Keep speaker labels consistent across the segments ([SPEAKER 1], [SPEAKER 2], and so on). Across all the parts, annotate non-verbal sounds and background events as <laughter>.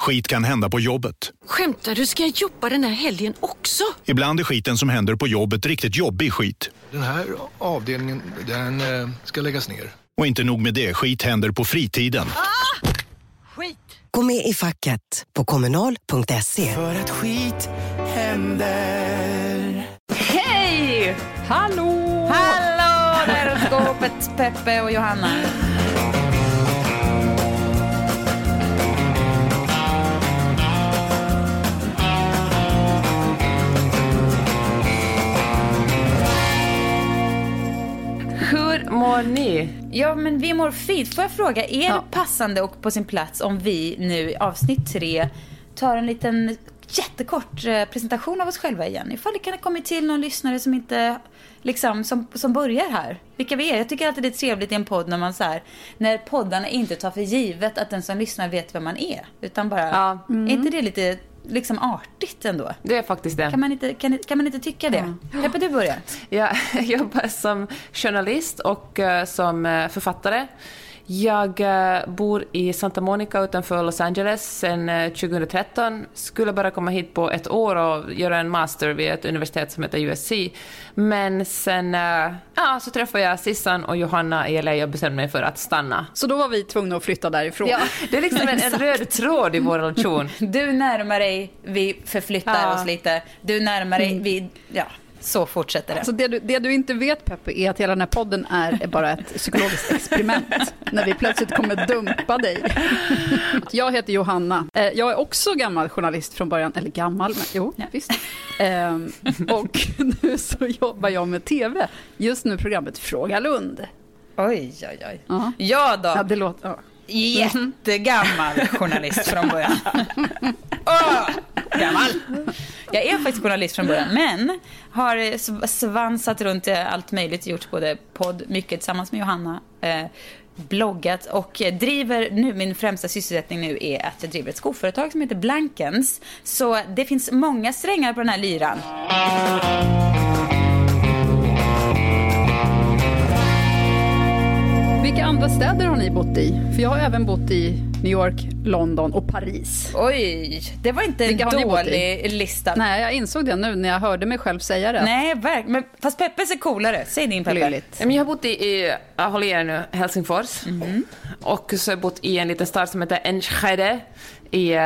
[SPEAKER 1] Skit kan hända på jobbet.
[SPEAKER 2] Skämtar du? Ska jag jobba den här helgen också?
[SPEAKER 1] Ibland är skiten som händer på jobbet riktigt jobbig skit.
[SPEAKER 3] Den här avdelningen, den eh, ska läggas ner.
[SPEAKER 1] Och inte nog med det, skit händer på fritiden.
[SPEAKER 2] Skit!
[SPEAKER 4] Gå med i facket på kommunal.se.
[SPEAKER 5] För att skit händer.
[SPEAKER 6] Hej! Hallå! Hallå! Där är skåpet Peppe och Johanna.
[SPEAKER 7] Hur mår ni?
[SPEAKER 6] Ja, men vi mår fint. Får jag fråga, är
[SPEAKER 7] Ja.
[SPEAKER 6] det passande och på sin plats om vi nu i avsnitt tre tar en liten jättekort eh, presentation av oss själva igen? Ifall det kan ha kommit till någon lyssnare som inte liksom, som, som börjar här. Vilka vi är. Jag tycker alltid det är trevligt i en podd när man så här, när poddarna inte tar för givet att den som lyssnar vet vem man är. Utan bara,
[SPEAKER 7] Ja.
[SPEAKER 6] är inte det lite liksom artigt ändå?
[SPEAKER 7] Det är faktiskt det.
[SPEAKER 6] Kan man inte, kan, kan man inte tycka det? Peppe, du börjar. <laughs>
[SPEAKER 7] Jag jobbar som journalist och eh, som eh, författare. Jag eh, bor i Santa Monica utanför Los Angeles sedan eh, 2013. Skulle bara komma hit på ett år och göra en master vid ett universitet som heter USC. Men sen eh, ja, så träffade jag Sissan och Johanna i LA och bestämde mig för att stanna.
[SPEAKER 8] Så då var vi tvungna att flytta därifrån.
[SPEAKER 7] Ja, det är liksom en, en <laughs> röd tråd i vår relation.
[SPEAKER 6] Du närmar dig, vi förflyttar
[SPEAKER 8] Ja.
[SPEAKER 6] oss lite. Du närmar dig, vi... Ja, så fortsätter det.
[SPEAKER 8] Så det, du, det du inte vet Peppe är att hela den här podden är, bara ett psykologiskt experiment. <laughs> när vi plötsligt kommer dumpa dig. Jag heter Johanna. Eh, Jag är också gammal journalist från början. Eller gammal, men jo, visst. Ehm, Och <laughs> nu så jobbar jag med tv. Just nu programmet Fråga Lund.
[SPEAKER 6] Oj, oj, oj.
[SPEAKER 8] Ja.
[SPEAKER 6] Ja då,
[SPEAKER 8] Ja, det låter... Ja.
[SPEAKER 6] Jättegammal <laughs> journalist från början. Åh, gammal. Jag är faktiskt journalist från början, men har eh, sv- svansat runt i allt möjligt, gjort både podd, mycket tillsammans med Johanna, eh, bloggat och eh, driver nu, min främsta sysselsättning nu är att jag driver ett skoföretag som heter Blankens. Så det finns många strängar på den här lyran.
[SPEAKER 8] Vilka andra städer har ni bott i? För jag har även bott i New York, London och Paris.
[SPEAKER 6] Oj, det var inte en
[SPEAKER 8] Vilka i?
[SPEAKER 6] dålig lista.
[SPEAKER 8] Nej, jag insåg det nu när jag hörde mig själv säga det.
[SPEAKER 6] Nej, verkligen. Men fast Peppes är coolare. Säg din Peppe.
[SPEAKER 7] Jag har bott i, i jag håller i er nu, Helsingfors. Och så har jag bott i en liten stad som heter Enschede i, eh,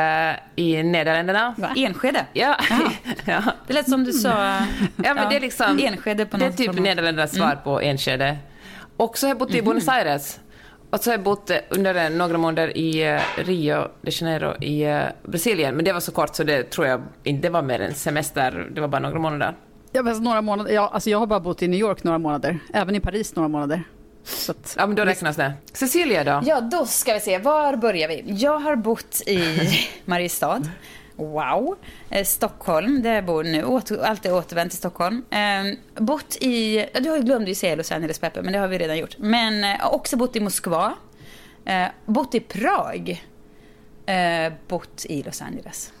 [SPEAKER 7] i Nederländerna.
[SPEAKER 6] Enskede.
[SPEAKER 7] Ja. <laughs> ja.
[SPEAKER 6] Det lät som du sa...
[SPEAKER 7] Ja, men det är liksom...
[SPEAKER 6] Enskede på
[SPEAKER 7] Det är
[SPEAKER 6] något
[SPEAKER 7] typ. Nederländernas svar på Enskede. Och så har jag bott i Buenos Aires. Och så har jag bott eh, under några månader i eh, Rio de Janeiro i eh, Brasilien. Men det var så kort så det tror jag inte det var mer än semester. Det var bara några månader.
[SPEAKER 8] Ja, men några månader. Ja, alltså jag har bara bott i New York några månader. Även i Paris några månader. Så att,
[SPEAKER 7] Ja, men då räknas det. Cecilia då?
[SPEAKER 6] Ja, då ska vi se. Var börjar vi? Jag har bott i <laughs> Mariestad. Wow. Eh, Stockholm, där jag bor nu. Åter, alltid återvänt till Stockholm. Eh, bott i... Du har ju glömde ju säga Los Angeles, Peppe, men det har vi redan gjort. Men eh, också bott i Moskva. Eh, bott i Prag. Eh, bott i Los Angeles.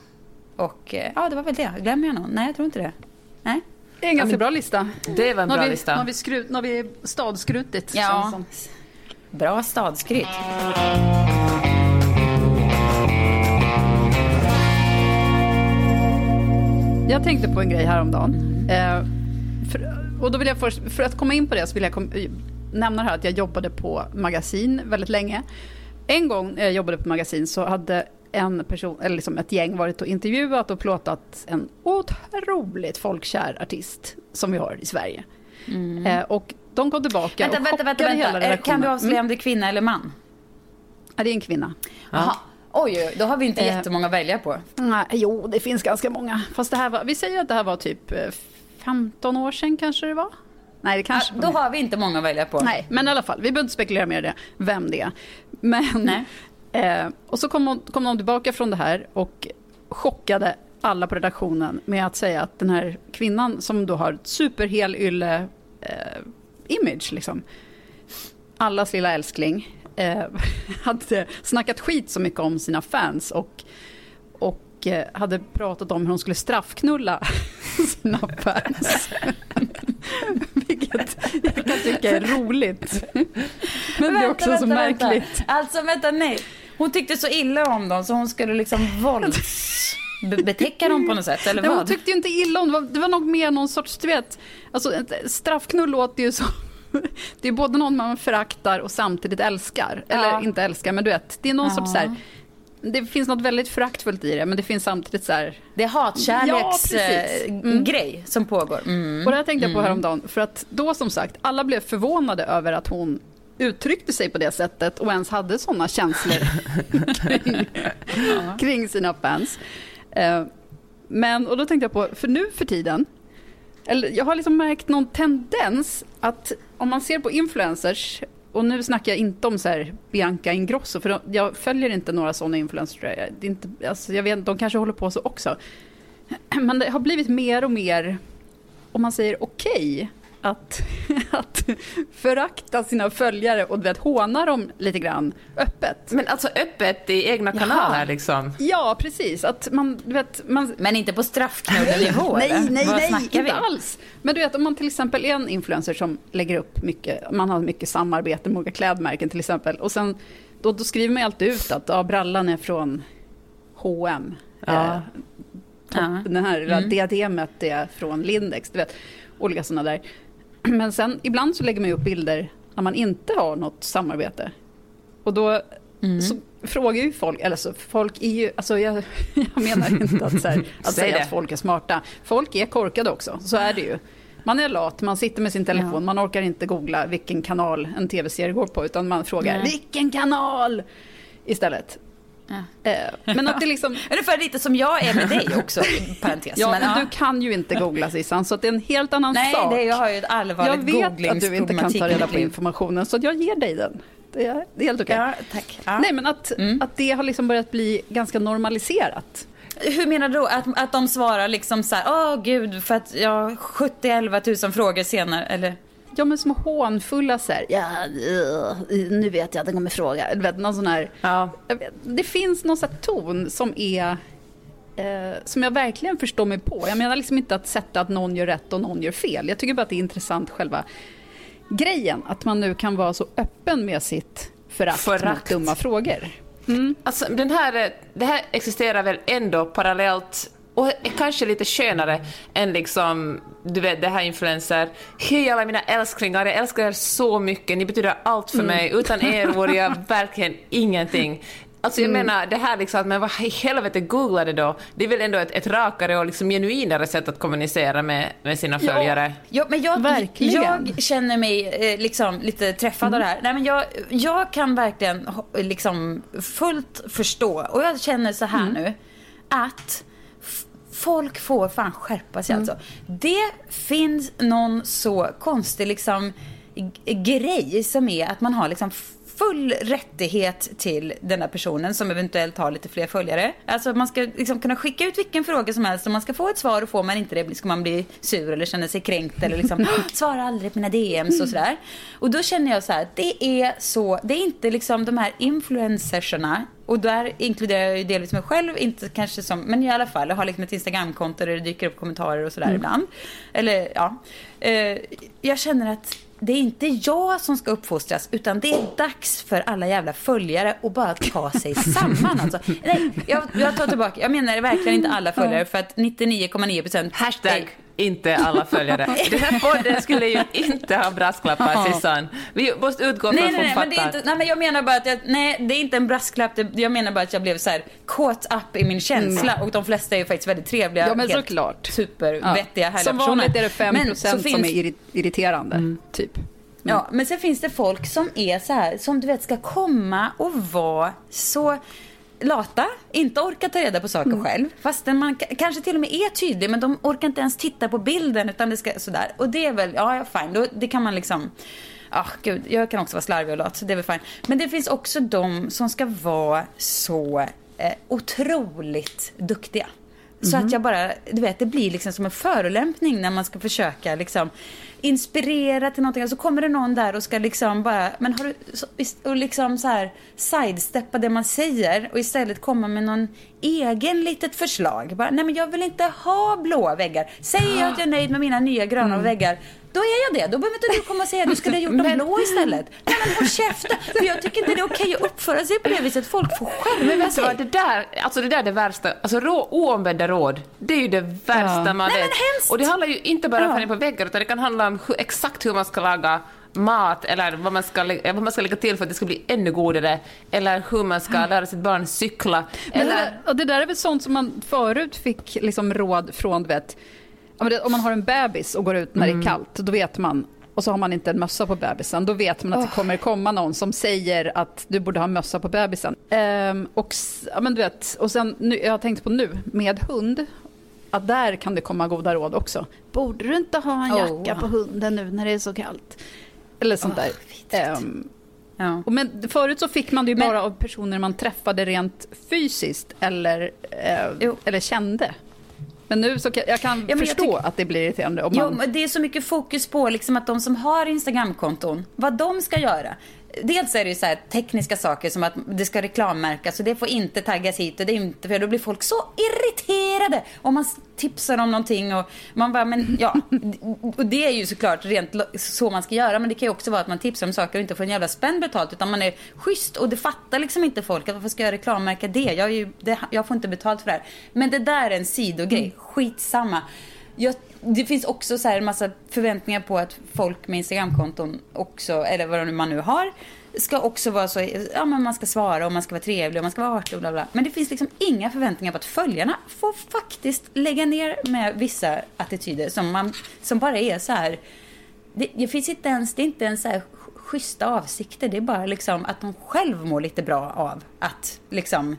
[SPEAKER 6] Och eh, ja, det var väl det. Glömmer jag någon? Nej, jag tror inte det. Nej.
[SPEAKER 8] det är en ganska bra lista.
[SPEAKER 7] Det var en bra
[SPEAKER 8] vi,
[SPEAKER 7] lista.
[SPEAKER 8] Nu har vi, skrut, nu har vi stadskrutit.
[SPEAKER 6] Ja. Bra stadskryt.
[SPEAKER 8] Jag tänkte på en grej häromdagen. Eh, för, och då vill jag först, för att komma in på det så vill jag kom, nämna här att jag jobbade på magasin väldigt länge. En gång när jag jobbade på magasin så hade en person, eller liksom ett gäng varit och intervjuat och plåtat en otroligt folkkär artist som vi har i Sverige. Eh, och de kom tillbaka
[SPEAKER 6] Vänta,
[SPEAKER 8] och
[SPEAKER 6] vänta, vänta.
[SPEAKER 8] chockade hela
[SPEAKER 6] vänta. Eh, Kan du
[SPEAKER 8] redaktionen.
[SPEAKER 6] avslöja om det är kvinna eller man?
[SPEAKER 8] Ja, det är en kvinna.
[SPEAKER 6] Jaha. Oj, då har vi inte
[SPEAKER 8] Eh,
[SPEAKER 6] jättemånga att välja på.
[SPEAKER 8] Nej, jo, det finns ganska många. Fast det här var, vi säger att det här var typ eh, 15 år sedan kanske det var. Nej, det kanske
[SPEAKER 6] Ah, då har vi inte många att välja på.
[SPEAKER 8] Nej, men i alla fall, vi behöver inte spekulera mer i det, vem det är. Men
[SPEAKER 6] Nej. <laughs>
[SPEAKER 8] Eh, och så kom, hon, kom de tillbaka från det här och chockade alla på redaktionen med att säga att den här kvinnan som då har ett superhel ylle eh, image, liksom, allas lilla älskling, eh, <laughs> hade snackat skit så mycket om sina fans och, och eh, hade pratat om hur hon skulle straffknulla <laughs> sina fans. <laughs> Vilket jag kan tycka är roligt. Men det är också så märkligt.
[SPEAKER 6] Vänta. Alltså vänta, nej. Hon tyckte så illa om dem så hon skulle liksom våldsbetäcka dem på något sätt, eller
[SPEAKER 8] Nej,
[SPEAKER 6] vad?
[SPEAKER 8] hon tyckte ju inte illa om det. Var, det var nog mer någon sorts, du vet, alltså straffknull låter ju som <laughs> det är både någon man föraktar och samtidigt älskar. Eller
[SPEAKER 6] Ja.
[SPEAKER 8] inte älskar, men du vet, det är någon
[SPEAKER 6] Ja.
[SPEAKER 8] sorts så här, det finns något väldigt föraktfullt i det, men det finns samtidigt så här...
[SPEAKER 6] Det är
[SPEAKER 8] Ja, precis. Mm.
[SPEAKER 6] hatkärleksgrej som pågår. Mm.
[SPEAKER 8] Och det här tänkte jag på häromdagen, för att då som sagt, alla blev förvånade över att hon uttryckte sig på det sättet och ens hade sådana känslor <laughs> kring, kring sina fans. Eh, Men, och då tänkte jag på, för nu för tiden, eller jag har liksom märkt någon tendens att om man ser på influencers, och nu snackar jag inte om så här Bianca Ingrosso, för de- jag följer inte några sådana influencers. tror jag. Det är inte, alltså jag vet, de kanske håller på så också. <clears throat> Men det har blivit mer och mer, om man säger okej, att, <laughs> att förakta sina följare och du vet, håna dem lite grann öppet.
[SPEAKER 7] Men alltså öppet i egna kanaler liksom.
[SPEAKER 8] Ja, precis. Att man, du vet, man,
[SPEAKER 6] Men inte på straffknullenivå
[SPEAKER 8] Nej, nej, nej,
[SPEAKER 6] vi?
[SPEAKER 8] inte alls. Men du vet, om man till exempel är en influencer som lägger upp mycket, man har mycket samarbete med olika klädmärken till exempel, och sen då, då skriver man ju alltid ut att ja, brallan är från H&M.
[SPEAKER 7] Ja.
[SPEAKER 8] Eh,
[SPEAKER 6] Ja.
[SPEAKER 8] Den här lilla diademet är från Lindex, du vet, olika sådana där. <clears throat> Men sen ibland så lägger man upp bilder när man inte har något samarbete. Och då så frågar ju folk, eller så folk är ju, alltså jag, <laughs> jag menar inte att, så här, att
[SPEAKER 7] Säg
[SPEAKER 8] säga
[SPEAKER 7] det.
[SPEAKER 8] att folk är smarta. Folk är korkade också, så är det ju. Man är lat, man sitter med sin telefon, man orkar inte googla vilken kanal en tv-serie går på, utan man frågar
[SPEAKER 6] Nej.
[SPEAKER 8] vilken kanal istället.
[SPEAKER 6] Ja.
[SPEAKER 8] Eh, Men att det liksom, <laughs>
[SPEAKER 6] Ungefär lite som jag är med dig också, <laughs> parentes.
[SPEAKER 8] ja,
[SPEAKER 6] men,
[SPEAKER 8] men du kan ju inte googla Sissan, så det är en helt annan
[SPEAKER 6] Nej,
[SPEAKER 8] sak.
[SPEAKER 6] det, jag har ju ett
[SPEAKER 8] jag
[SPEAKER 6] allvarligt
[SPEAKER 8] vet att du inte kan ta reda på informationen, så jag ger dig den. Det är, det är helt okej.
[SPEAKER 6] Ja, tack. Ja.
[SPEAKER 8] Nej, men att,
[SPEAKER 6] Mm.
[SPEAKER 8] att det har liksom börjat bli ganska normaliserat.
[SPEAKER 6] Hur menar du då? Att, att de svarar liksom så här, åh gud, för att jag 70 11 000 frågor senare, eller?
[SPEAKER 8] Ja, men som hånfulla så här, ja, eh, nu vet jag att den kommer fråga. Du vet, någon sån här,
[SPEAKER 7] Ja.
[SPEAKER 8] vet, det finns någon sån ton som är, eh, som jag verkligen förstår mig på. Jag menar liksom inte att sätta att någon gör rätt och någon gör fel. Jag tycker bara att det är intressant själva grejen, att man nu kan vara så öppen med sitt förakt,
[SPEAKER 7] Förakt.
[SPEAKER 8] mot dumma frågor.
[SPEAKER 7] Alltså, den här, det här existerar väl ändå parallellt och är kanske lite skönare än liksom, du vet, det här influencer. Hej alla mina älsklingar, jag älskar er så mycket, ni betyder allt för mig. Utan er vore jag <laughs> verkligen ingenting. Alltså jag menar, det här liksom att men vad i helvete googlade då? Det är väl ändå ett, ett rakare och liksom genuinare sätt att kommunicera med, med sina följare.
[SPEAKER 6] Ja, men jag,
[SPEAKER 8] Verkligen.
[SPEAKER 6] jag känner mig eh, liksom lite träffad av det här. Nej, men jag, jag kan verkligen ho- liksom fullt förstå, och jag känner så här nu, att folk får fan skärpa sig alltså. Det finns någon så konstig liksom grej som är att man har liksom full rättighet till den där personen som eventuellt har lite fler följare. Alltså man ska liksom kunna skicka ut vilken fråga som helst och man ska få ett svar och får man inte det ska man bli sur eller känna sig kränkt eller liksom <laughs> svara aldrig på mina DMs och sådär. Och då känner jag så här, det är så, det är inte liksom de här influencerserna och där inkluderar jag ju delvis mig själv, inte kanske som, men i alla fall, jag har liksom ett Instagramkonto där det dyker upp kommentarer och sådär ibland. Eller ja, eh, jag känner att det är inte jag som ska uppfostras, utan det är dags för alla jävla följare att bara ta sig <laughs> samman. Alltså. Nej, jag, jag tar tillbaka, jag menar verkligen inte alla följare, för att 99,9 procent
[SPEAKER 7] Hashtag inte alla följare. <laughs> Den här podden skulle ju inte ha brasklappar, Sissan. Vi måste utgå från
[SPEAKER 6] Nej,
[SPEAKER 7] att
[SPEAKER 6] nej,
[SPEAKER 7] hon
[SPEAKER 6] nej, men det är
[SPEAKER 7] fattar.
[SPEAKER 6] inte, nej, men jag menar bara att jag, nej, det är inte en brasklapp. Jag menar bara att jag blev så här caught up i min känsla. Och de flesta är ju faktiskt väldigt trevliga.
[SPEAKER 8] Mm. Ja, men
[SPEAKER 6] helt
[SPEAKER 8] såklart.
[SPEAKER 6] Supervettiga, härliga
[SPEAKER 8] Som vanligt är det 5
[SPEAKER 6] Men så
[SPEAKER 8] som
[SPEAKER 6] finns-
[SPEAKER 8] är irri- irriterande, typ.
[SPEAKER 6] Ja, men sen finns det folk som är så här, som du vet ska komma och vara så lata, inte orka ta reda på saker
[SPEAKER 8] Mm.
[SPEAKER 6] själv. Fastän man kanske till och med är tydlig, men de orkar inte ens titta på bilden utan det ska sådär. Och det är väl, ja, ja fine, då, det kan man liksom... ah, gud, jag kan också vara slarvig och lat, så det är väl fine. Men det finns också de som ska vara så eh, otroligt duktiga. Så att jag bara, du vet, det blir liksom som en förolämpning när man ska försöka liksom inspirera till någonting. Och så kommer det någon där och ska liksom bara, men har du, och liksom så här sidesteppa det man säger och istället komma med någon egen litet förslag. Bara, nej men jag vill inte ha blåa väggar. Säger jag att jag är nöjd med mina nya gröna väggar, då är jag det. Då behöver inte du komma och säga att du skulle ha gjort dem <laughs> blå istället. Nej men håll käften. För jag tycker inte det är okej att uppföra sig på det viset. Folk får skärpa
[SPEAKER 7] Men vet du vad, det där, alltså det där är det värsta. Alltså rå, oombedda råd, det är ju det värsta
[SPEAKER 8] Ja.
[SPEAKER 7] man
[SPEAKER 6] Nej,
[SPEAKER 7] vet.
[SPEAKER 6] men hemskt.
[SPEAKER 7] Och det handlar ju inte bara om färgen på väggar, utan det kan handla om hur, exakt hur man ska laga mat eller vad man, ska, vad man ska lägga till för att det ska bli ännu godare. Eller hur man ska lära sitt barn cykla.
[SPEAKER 8] Men det,
[SPEAKER 7] Eller,
[SPEAKER 8] där, och det där är väl sånt som man förut fick liksom råd från, vet, om man har en bebis och går ut när det är kallt, då vet man, och så har man inte en mössa på bebisen, då vet man att det kommer komma någon som säger att du borde ha mössa på bebisen. Ehm, och, ja, men du vet, och sen, nu, jag har tänkt på nu, med hund, att där kan det komma goda råd också. Borde du inte ha en
[SPEAKER 6] Oh,
[SPEAKER 8] jacka
[SPEAKER 6] ja.
[SPEAKER 8] på hunden nu när det är så kallt? Eller sånt
[SPEAKER 6] Åh,
[SPEAKER 8] där. Ehm,
[SPEAKER 6] Ja.
[SPEAKER 8] och men förut så fick man det ju
[SPEAKER 6] Men-
[SPEAKER 8] bara av personer man träffade rent fysiskt eller, eh, eller kände. Men nu så kan jag kan
[SPEAKER 6] jag
[SPEAKER 8] förstå
[SPEAKER 6] tycker-
[SPEAKER 8] att det blir irriterande. Om
[SPEAKER 6] Jo,
[SPEAKER 8] man,
[SPEAKER 6] men det är så mycket fokus på liksom att de som har Instagramkonton, vad de ska göra. Dels är det ju så här tekniska saker som att det ska reklammärkas och det får inte taggas hit och det inte för då blir folk så irriterade om man tipsar om någonting och man bara, men ja. <laughs> Och det är ju såklart rent så man ska göra men det kan ju också vara att man tipsar om saker och inte får en jävla spänn betalt utan man är schysst och det fattar liksom inte folk att varför ska jag reklammärka det? Jag, ju, det, jag får inte betalt för det här. Men det där är en sidogrej, skitsamma. Jag, det finns också så här en massa förväntningar på att folk med Instagramkonton också, eller vad man nu har, ska också vara så, ja men man ska svara och man ska vara trevlig och man ska vara artig och bla bla. Men det finns liksom inga förväntningar på att följarna får faktiskt lägga ner med vissa attityder som, man, som bara är så här, det, det finns inte ens, det är inte ens så här schyssta avsikter, det är bara liksom att de själv mår lite bra av att liksom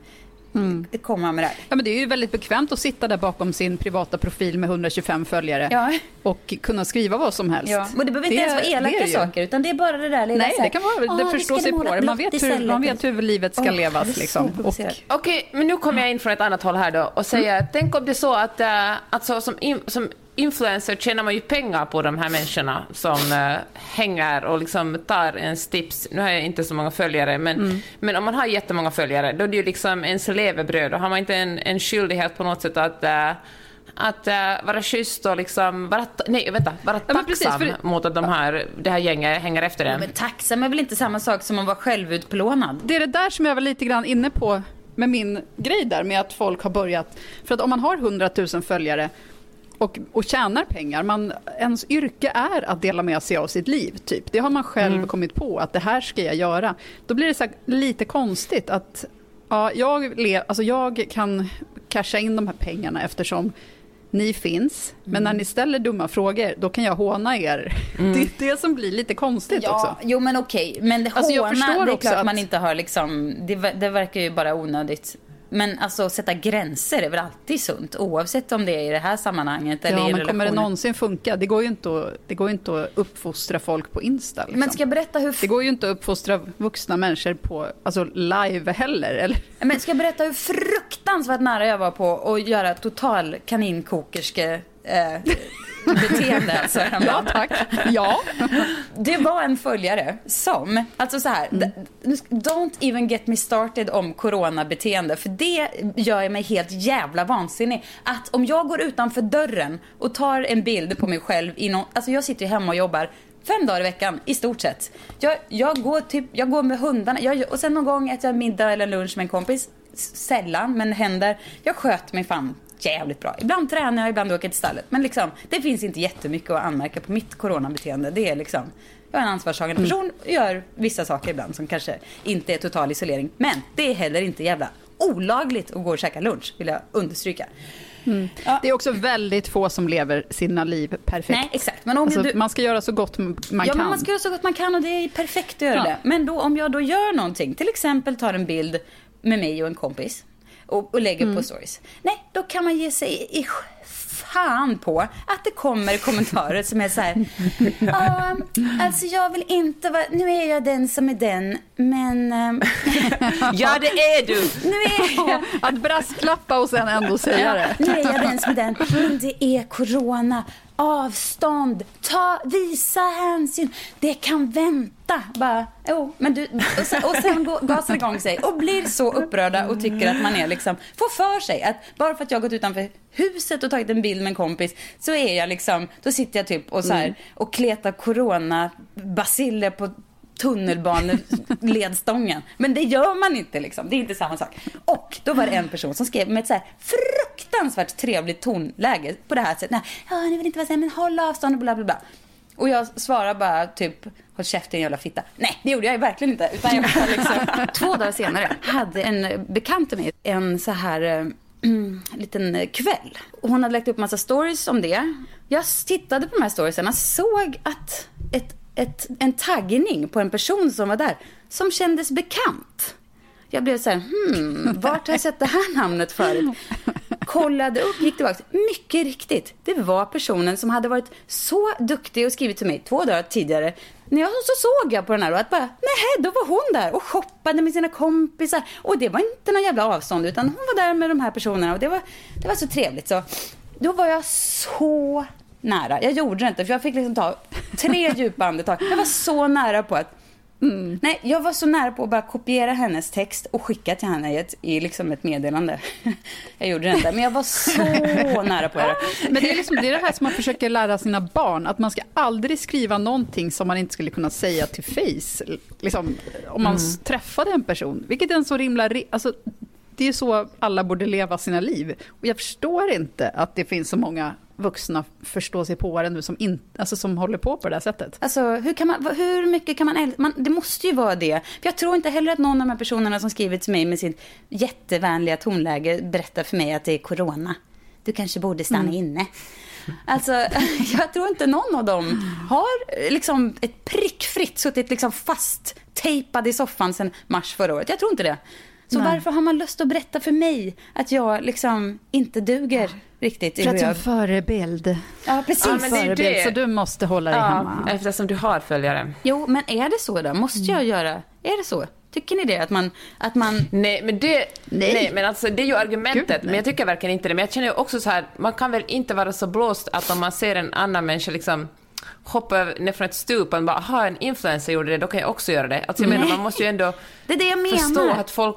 [SPEAKER 6] komma med det här.
[SPEAKER 8] ja, men det är ju väldigt bekvämt att sitta där bakom sin privata profil med 125 följare
[SPEAKER 6] Ja.
[SPEAKER 8] och kunna skriva vad som helst.
[SPEAKER 6] Ja, och det behöver inte ens vara
[SPEAKER 8] det
[SPEAKER 6] elaka
[SPEAKER 8] det
[SPEAKER 6] saker, utan det är bara det där lilla
[SPEAKER 8] Nej,
[SPEAKER 6] så här,
[SPEAKER 8] det kan vara,
[SPEAKER 6] "Åh,
[SPEAKER 8] det
[SPEAKER 6] vi
[SPEAKER 8] förstår sig på det. Man vet, hur,
[SPEAKER 6] istället."
[SPEAKER 8] man vet hur livet ska
[SPEAKER 6] är
[SPEAKER 8] levas.
[SPEAKER 6] så
[SPEAKER 8] Liksom.
[SPEAKER 7] Okej, men nu kommer jag in från ett annat håll här då och säger, tänk om det är så att, äh, alltså, som, in, som influencer tjänar man ju pengar på de här människorna som äh, hänger och liksom tar ens tips. Nu har jag inte så många följare, men, men om man har jättemånga följare, då är det ju liksom ens levebröd. Då har man inte en, en skyldighet på något sätt att äh, att äh, vara schysst och liksom vara, nej vänta, vara
[SPEAKER 8] Ja, men precis,
[SPEAKER 7] tacksam
[SPEAKER 8] för-
[SPEAKER 7] mot att de här, det här gänget hänger efter en.
[SPEAKER 6] Men tacksam är väl inte samma sak som att vara självutplånad?
[SPEAKER 8] det är det där som jag var lite grann inne på med min grej där med att folk har börjat. För att om man har 100 000 följare och, och tjänar pengar, man, ens yrke är att dela med sig av sitt liv. Typ. Det har man själv kommit på att det här ska jag göra. Då blir det så lite konstigt att ja, jag, le, alltså jag kan casha in de här pengarna eftersom ni finns, men när ni ställer dumma frågor, då kan jag håna er. Det är det som blir lite konstigt också.
[SPEAKER 6] jo men okej. Men det
[SPEAKER 8] Alltså, jag
[SPEAKER 6] håna,
[SPEAKER 8] förstår
[SPEAKER 6] det är klart
[SPEAKER 8] att-
[SPEAKER 6] man inte har liksom, det, det verkar ju bara onödigt. Men alltså sätta gränser är väl alltid sunt, oavsett om det är i det här sammanhanget eller
[SPEAKER 8] Ja,
[SPEAKER 6] i en
[SPEAKER 8] men kommer det någonsin funka? Det går ju inte att, det går inte att uppfostra folk på Insta. Liksom.
[SPEAKER 6] Men ska jag berätta hur
[SPEAKER 8] Det går ju inte att uppfostra vuxna människor på alltså live heller. Eller?
[SPEAKER 6] Men ska jag berätta hur fruktansvärt nära jag var på att göra total kaninkokerske eh, beteende alltså
[SPEAKER 8] Ja, tack. Ja.
[SPEAKER 6] Det var en följare som, alltså så här, d- don't even get me started om coronabeteende för det gör mig helt jävla vansinnig. Att om jag går utanför dörren och tar en bild på mig själv i någon, alltså jag sitter ju hemma och jobbar fem dagar i veckan i stort sett. Jag, jag, går, typ, jag går med hundarna jag, och sen någon gång äter jag middag eller lunch med en kompis. Sällan, men händer. Jag sköter mig fan jävligt bra. Ibland tränar jag, ibland åker jag till stallet. Men liksom, det finns inte jättemycket att anmärka på mitt coronabeteende. Det är liksom, jag är en ansvarstagande person och gör vissa saker ibland som kanske inte är total isolering. Men det är heller inte jävla olagligt att gå och käka lunch, vill jag understryka. Ja.
[SPEAKER 8] Det är också väldigt få som lever sina liv perfekt.
[SPEAKER 6] Nej, exakt. Men om
[SPEAKER 8] Alltså,
[SPEAKER 6] du,
[SPEAKER 8] Man ska göra så gott man
[SPEAKER 6] ja,
[SPEAKER 8] kan.
[SPEAKER 6] men man ska göra så gott man kan och det är perfekt att göra
[SPEAKER 8] Ja.
[SPEAKER 6] det. Men då, om jag då gör någonting, till exempel tar en bild med mig och en kompis och, och lägger
[SPEAKER 8] Mm.
[SPEAKER 6] på stories. Nej, då kan man ge sig i fan på att det kommer kommentarer som är så här. Ja, <laughs> alltså jag vill inte vara, nu är jag den som är den, men... ehm, <laughs>
[SPEAKER 7] Ja, det är du! <laughs>
[SPEAKER 6] nu är jag...
[SPEAKER 8] Att brasklappa och sen ändå säga det.
[SPEAKER 6] Nu är jag den som är den. Men det är corona. Avstånd. Ta, visa hänsyn. Det kan vänta. Bara, jo, men du, och sen, och sen går- gasar igång sig och blir så upprörda och tycker att man är liksom, får för sig att bara för att jag gått utanför huset och tagit en bild med en kompis så är jag liksom, då sitter jag typ och så här och kletar corona basiller på tunnelbaneledstången. Men det gör man inte liksom. Det är inte samma sak. Och då var det en person som skrev med ett så här fruktansvärt trevligt tonläge på det här sättet. Nej, Ja, ni vill inte vara så här, men håll avstånd och bla bla bla. Och jag svarar bara typ, håll käften jävla fitta. Nej, det gjorde jag ju verkligen inte. Utan jag bara liksom, <laughs> två dagar senare hade en bekant till mig en så här eh, <clears throat> liten kväll. Och hon hade lagt upp massa stories om det. Jag tittade på de här storiesen och såg att ett, ett, en taggning på en person som var där som kändes bekant. Jag blev så här, hmm, vart har jag sett det här namnet förut? Kollade upp, gick tillbaka. Mycket riktigt, det var personen som hade varit så duktig och skrivit till mig två dagar tidigare. När jag så såg jag på den här och att bara, nej, då var hon där och shoppade med sina kompisar. Och det var inte någon jävla avstånd utan hon var där med de här personerna och det var, det var så trevligt. Så då var jag så nära. Jag gjorde det inte för jag fick liksom ta tre <laughs> djupa andetag. Jag var så nära på att Nej, jag var så nära på att bara kopiera hennes text och skicka till henne i, ett, i liksom ett meddelande. <laughs> Jag gjorde det inte, men jag var så <laughs> nära på det.
[SPEAKER 8] Men det är, liksom, det är det här som man försöker lära sina barn, att man ska aldrig skriva någonting som man inte skulle kunna säga till face. Liksom, om man s- träffade en person, vilket är en så himla... ri- Alltså, det är så alla borde leva sina liv. Och jag förstår inte att det finns så många vuxna förståsigpåare nu som, in, alltså, som håller på på det här sättet.
[SPEAKER 6] Alltså, hur, kan man, hur mycket kan man? Man, det måste ju vara det. För jag tror inte heller att någon av de här personerna som skrivit till mig med sitt jättevänliga tonläge berättar för mig att det är corona. Du kanske borde stanna inne. Alltså, <laughs> jag tror inte någon av dem har eh, liksom ett prickfritt suttit liksom fast tejpad i soffan sedan mars förra året. Jag tror inte det. Så
[SPEAKER 8] Nej.
[SPEAKER 6] varför har man lust att berätta för mig att jag liksom inte duger riktigt? i
[SPEAKER 8] För att du är en förebild.
[SPEAKER 6] Ja, precis.
[SPEAKER 7] Ja, men det
[SPEAKER 8] förebild
[SPEAKER 7] det.
[SPEAKER 8] Så du måste hålla dig
[SPEAKER 7] Ja,
[SPEAKER 8] hemma.
[SPEAKER 7] eftersom du har följare.
[SPEAKER 6] Jo, men är det så då? Måste jag göra? Är det så? Tycker ni det? Att man... Att man...
[SPEAKER 7] Nej, men det, nej.
[SPEAKER 8] Nej.
[SPEAKER 7] men alltså, det är ju argumentet,
[SPEAKER 8] Gud,
[SPEAKER 7] men jag tycker verkligen inte det. Men jag känner ju också så här, man kan väl inte vara så blåst att om man ser en annan människa liksom hoppa ner från ett stup och bara, ha en influencer gjorde det, då kan jag också göra det. Alltså jag menar, man måste ju ändå
[SPEAKER 6] Det är det jag menar.
[SPEAKER 7] förstå att folk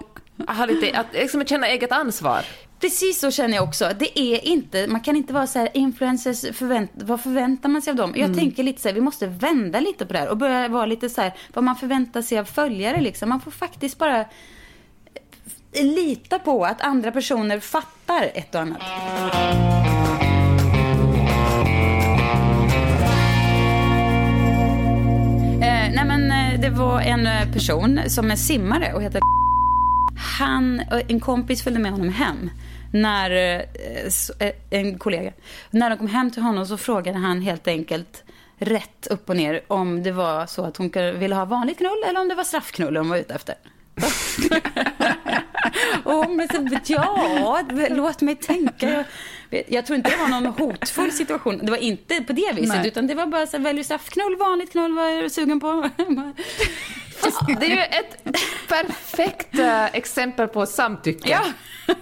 [SPEAKER 7] lite, att liksom känna eget ansvar.
[SPEAKER 6] Precis så känner jag också. Det är inte, man kan inte vara så här, influencers, förvänt, vad förväntar man sig av dem? Jag tänker lite så här, vi måste vända lite på det här och börja vara lite så här, vad man förväntar sig av följare liksom. Man får faktiskt bara lita på att andra personer fattar ett och annat. Eh, nej men eh, det var en eh, person som är simmare och heter han, eh, en kompis följde med honom hem. När, eh, eh, en kollega. När de kom hem till honom så frågade han helt enkelt rätt upp och ner om det var så att hon ville ha vanligt knull eller om det var straffknull hon var ute efter. <laughs> och hon så, ja, låt mig tänka. Jag tror inte det var någon hotfull situation. Det var inte på det viset,
[SPEAKER 8] Nej.
[SPEAKER 6] utan det var bara så här, välj straffknull, vanligt knull, vad är du sugen på? <laughs> <laughs>
[SPEAKER 7] Det är ju ett perfekt eh, exempel på samtycke.
[SPEAKER 6] Ja,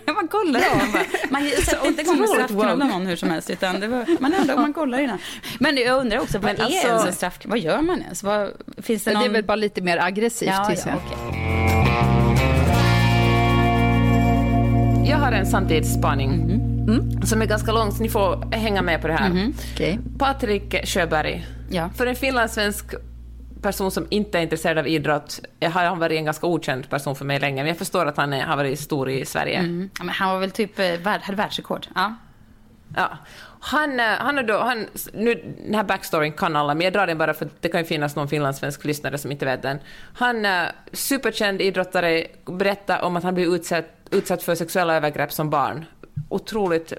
[SPEAKER 6] <laughs> man kollar då. Man, man <laughs> sätter inte igång
[SPEAKER 7] otroligt
[SPEAKER 6] straffknulla
[SPEAKER 7] woke.
[SPEAKER 6] någon hur som helst. Utan det var, man undrar om man kollar innan. Men jag undrar också, vad
[SPEAKER 7] Men
[SPEAKER 6] är
[SPEAKER 7] alltså-
[SPEAKER 6] ens en straffknull? Vad gör man ens? Vad, finns det
[SPEAKER 8] Det
[SPEAKER 6] någon...
[SPEAKER 8] är väl bara lite mer aggressivt.
[SPEAKER 6] ja, ja,
[SPEAKER 8] jag.
[SPEAKER 6] okej.
[SPEAKER 7] Jag har en samtidsspaning
[SPEAKER 6] Mm.
[SPEAKER 7] som är ganska lång, så ni får hänga med på det här.
[SPEAKER 6] Mm-hmm.
[SPEAKER 8] Okej.
[SPEAKER 7] Patrik Sjöberg.
[SPEAKER 6] Ja.
[SPEAKER 7] För en finlandssvensk person som inte är intresserad av idrott jag har han varit en ganska okänd person för mig länge, men jag förstår att han är, har varit stor i Sverige.
[SPEAKER 6] Mm. Men han var väl typ, eh, hade världsrekord. Ja.
[SPEAKER 7] Ja. Han, eh, han är då, han, nu, den här backstoryn kan alla, men jag drar den bara för det kan ju finnas någon finlandssvensk lyssnare som inte vet den. Han, eh, superkänd idrottare, berättar om att han blev utsatt, utsatt för sexuella övergrepp som barn. Otroligt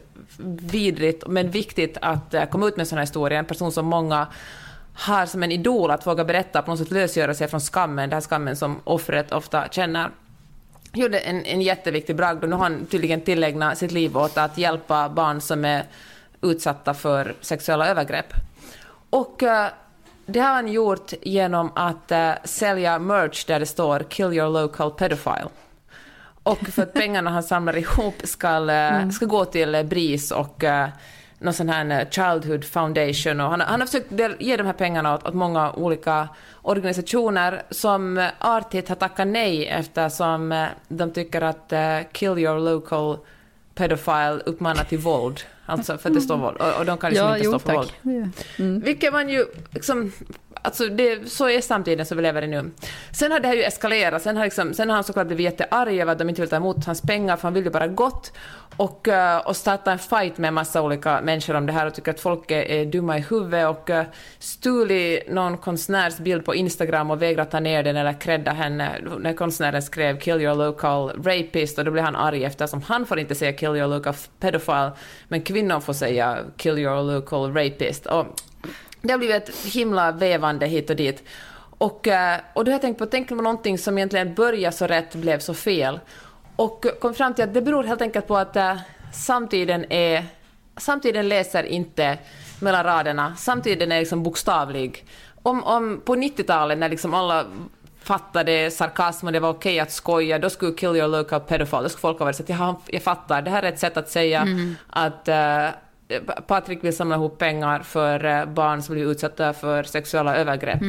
[SPEAKER 7] vidrigt, men viktigt att komma ut med sådana historier. En person som många har som en idol att våga berätta, på något sätt lösgöra sig från skammen, den här skammen som offret ofta känner gjorde en, en jätteviktig bragd och nu har han tydligen tillägnat sitt liv åt att hjälpa barn som är utsatta för sexuella övergrepp. Och uh, det har han gjort genom att uh, sälja merch där det står “Kill your local pedophile”. Och för att pengarna han samlar ihop ska, uh, ska gå till BRIS och någon sån här eh, Childhood Foundation. Och han, han har försökt ge de här pengarna åt, åt många olika organisationer som eh, artigt har tackat nej eftersom eh, de tycker att eh, “Kill your local pedophile” uppmanar till våld. Alltså för att det står våld. Och, och de kan liksom
[SPEAKER 8] Ja,
[SPEAKER 7] inte
[SPEAKER 8] jo
[SPEAKER 7] stå för våld.
[SPEAKER 8] tack.
[SPEAKER 7] Vilket man ju liksom, alltså det, så är samtiden som vi lever i nu. Sen har det här ju eskalerat, sen har, liksom, sen har han såklart blivit jättearg över att de inte vill ta emot hans pengar, för han vill ju bara gott. Och, eh, och starta en fight med en massa olika människor om det här och tycker att folk är, är dumma i huvudet och eh, stulit någon konstnärs bild på Instagram och vägrat ta ner den eller credda henne när konstnären skrev “Kill your local rapist” och då blev han arg eftersom han får inte säga “Kill your local pedophile” men kvinnor får säga “Kill your local rapist”. Och det har blivit ett himla vävande hit och dit. Och, eh, och då har jag tänkt på, tänk på någonting som egentligen började så rätt blev så fel. Och kom fram till att det beror helt enkelt på att äh, samtiden är... Samtiden läser inte mellan raderna. Samtiden är liksom bokstavlig. Om, om på 90-talet när liksom alla fattade sarkasm och det var okej att skoja, då skulle kill your local pedophile, då skulle folk ha varit så att "Jaha, jag fattar, det här är ett sätt att säga att äh, Patrik vill samla ihop pengar för eh, barn som blir utsatta för sexuella övergrepp.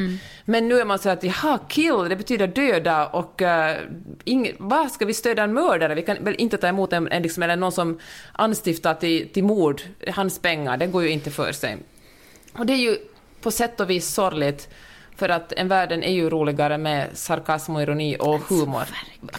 [SPEAKER 7] Men nu är man så att jaha, kill, det betyder döda och uh, ing, vad ska vi stödja en mördare? Vi kan väl inte ta emot en, en liksom, eller någon som anstiftar till, till mord, hans pengar, det går ju inte för sig. Och det är ju på sätt och vis sorgligt, för att en världen är ju roligare med sarkasm och ironi och humor.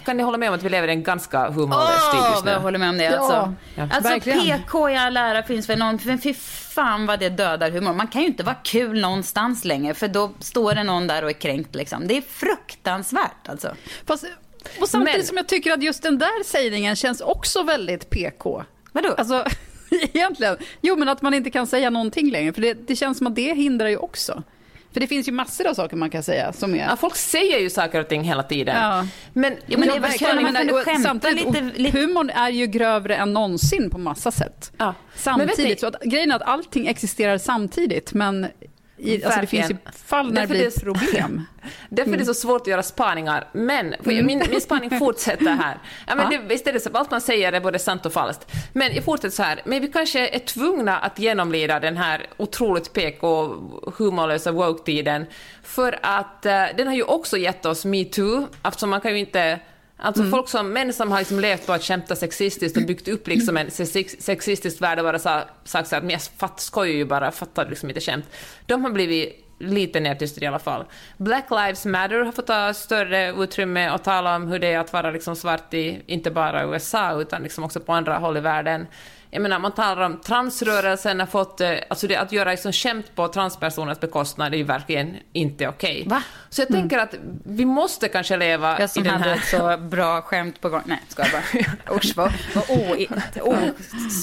[SPEAKER 7] Kan ni hålla med om att vi lever i en ganska humorlös tid
[SPEAKER 6] Åh,
[SPEAKER 7] just
[SPEAKER 6] vad jag
[SPEAKER 7] nu?
[SPEAKER 6] håller med om det.
[SPEAKER 8] Ja,
[SPEAKER 6] Alltså,
[SPEAKER 7] ja.
[SPEAKER 6] alltså
[SPEAKER 8] verkligen.
[SPEAKER 6] PK i all ära finns väl någon, men fy fan vad det dödar humor. Man kan ju inte vara kul någonstans längre, för då står det någon där och är kränkt liksom. Det är fruktansvärt alltså.
[SPEAKER 8] Fast, och samtidigt
[SPEAKER 7] Men-
[SPEAKER 8] som jag tycker att just den där sägningen känns också väldigt PK.
[SPEAKER 6] Vadå?
[SPEAKER 8] Alltså, <laughs> egentligen. Jo, men att man inte kan säga någonting längre. För det, det känns som att det hindrar ju också. För det finns ju massor av saker man kan säga som är...
[SPEAKER 7] Ja, folk säger ju saker och ting hela tiden.
[SPEAKER 8] Ja.
[SPEAKER 7] Men,
[SPEAKER 6] Ja, men kul när man
[SPEAKER 8] Men,
[SPEAKER 6] kunde
[SPEAKER 8] och
[SPEAKER 6] skämta
[SPEAKER 8] samtidigt,
[SPEAKER 6] lite- lite-
[SPEAKER 8] Humorn är ju grövre än någonsin på massa sätt.
[SPEAKER 7] Ja. Men vet ni-
[SPEAKER 8] Samtidigt, så att, grejen är att allting existerar samtidigt, men i, alltså det finns ju fall när det blir problem. <laughs>
[SPEAKER 7] Därför
[SPEAKER 8] Mm.
[SPEAKER 7] är det så svårt att göra spaningar. Men min, min spaning fortsätter här. <laughs> Ja, men det, visst är det så, allt man säger är både sant och falskt. Men jag fortsätter så här. Men vi kanske är tvungna att genomlida den här otroligt PK, humorlösa woke-tiden. För att eh, den har ju också gett oss metoo, eftersom man kan ju inte Alltså folk som, män som har liksom levt på att skämta sexistiskt och byggt upp liksom en sex- sexistisk värld och bara sa, sagt så här, men jag fatt, skojar ju bara, fattar liksom inte skämt. De har blivit lite nedtystade i alla fall. Black Lives Matter har fått ta större utrymme och tala om hur det är att vara liksom svart i, inte bara USA, utan liksom också på andra håll i världen. Jag menar, man talar om transrörelsen har fått, eh, alltså det, att göra liksom skämt på transpersoners bekostnad är ju verkligen inte okej.
[SPEAKER 6] Va?
[SPEAKER 7] Så jag tänker att vi måste kanske leva
[SPEAKER 6] Jag
[SPEAKER 7] i
[SPEAKER 6] som
[SPEAKER 7] den
[SPEAKER 6] hade
[SPEAKER 7] här...
[SPEAKER 6] ett så bra skämt på gång. Nej, ska jag bara. <laughs> Usch, vad, vad o, <laughs> o,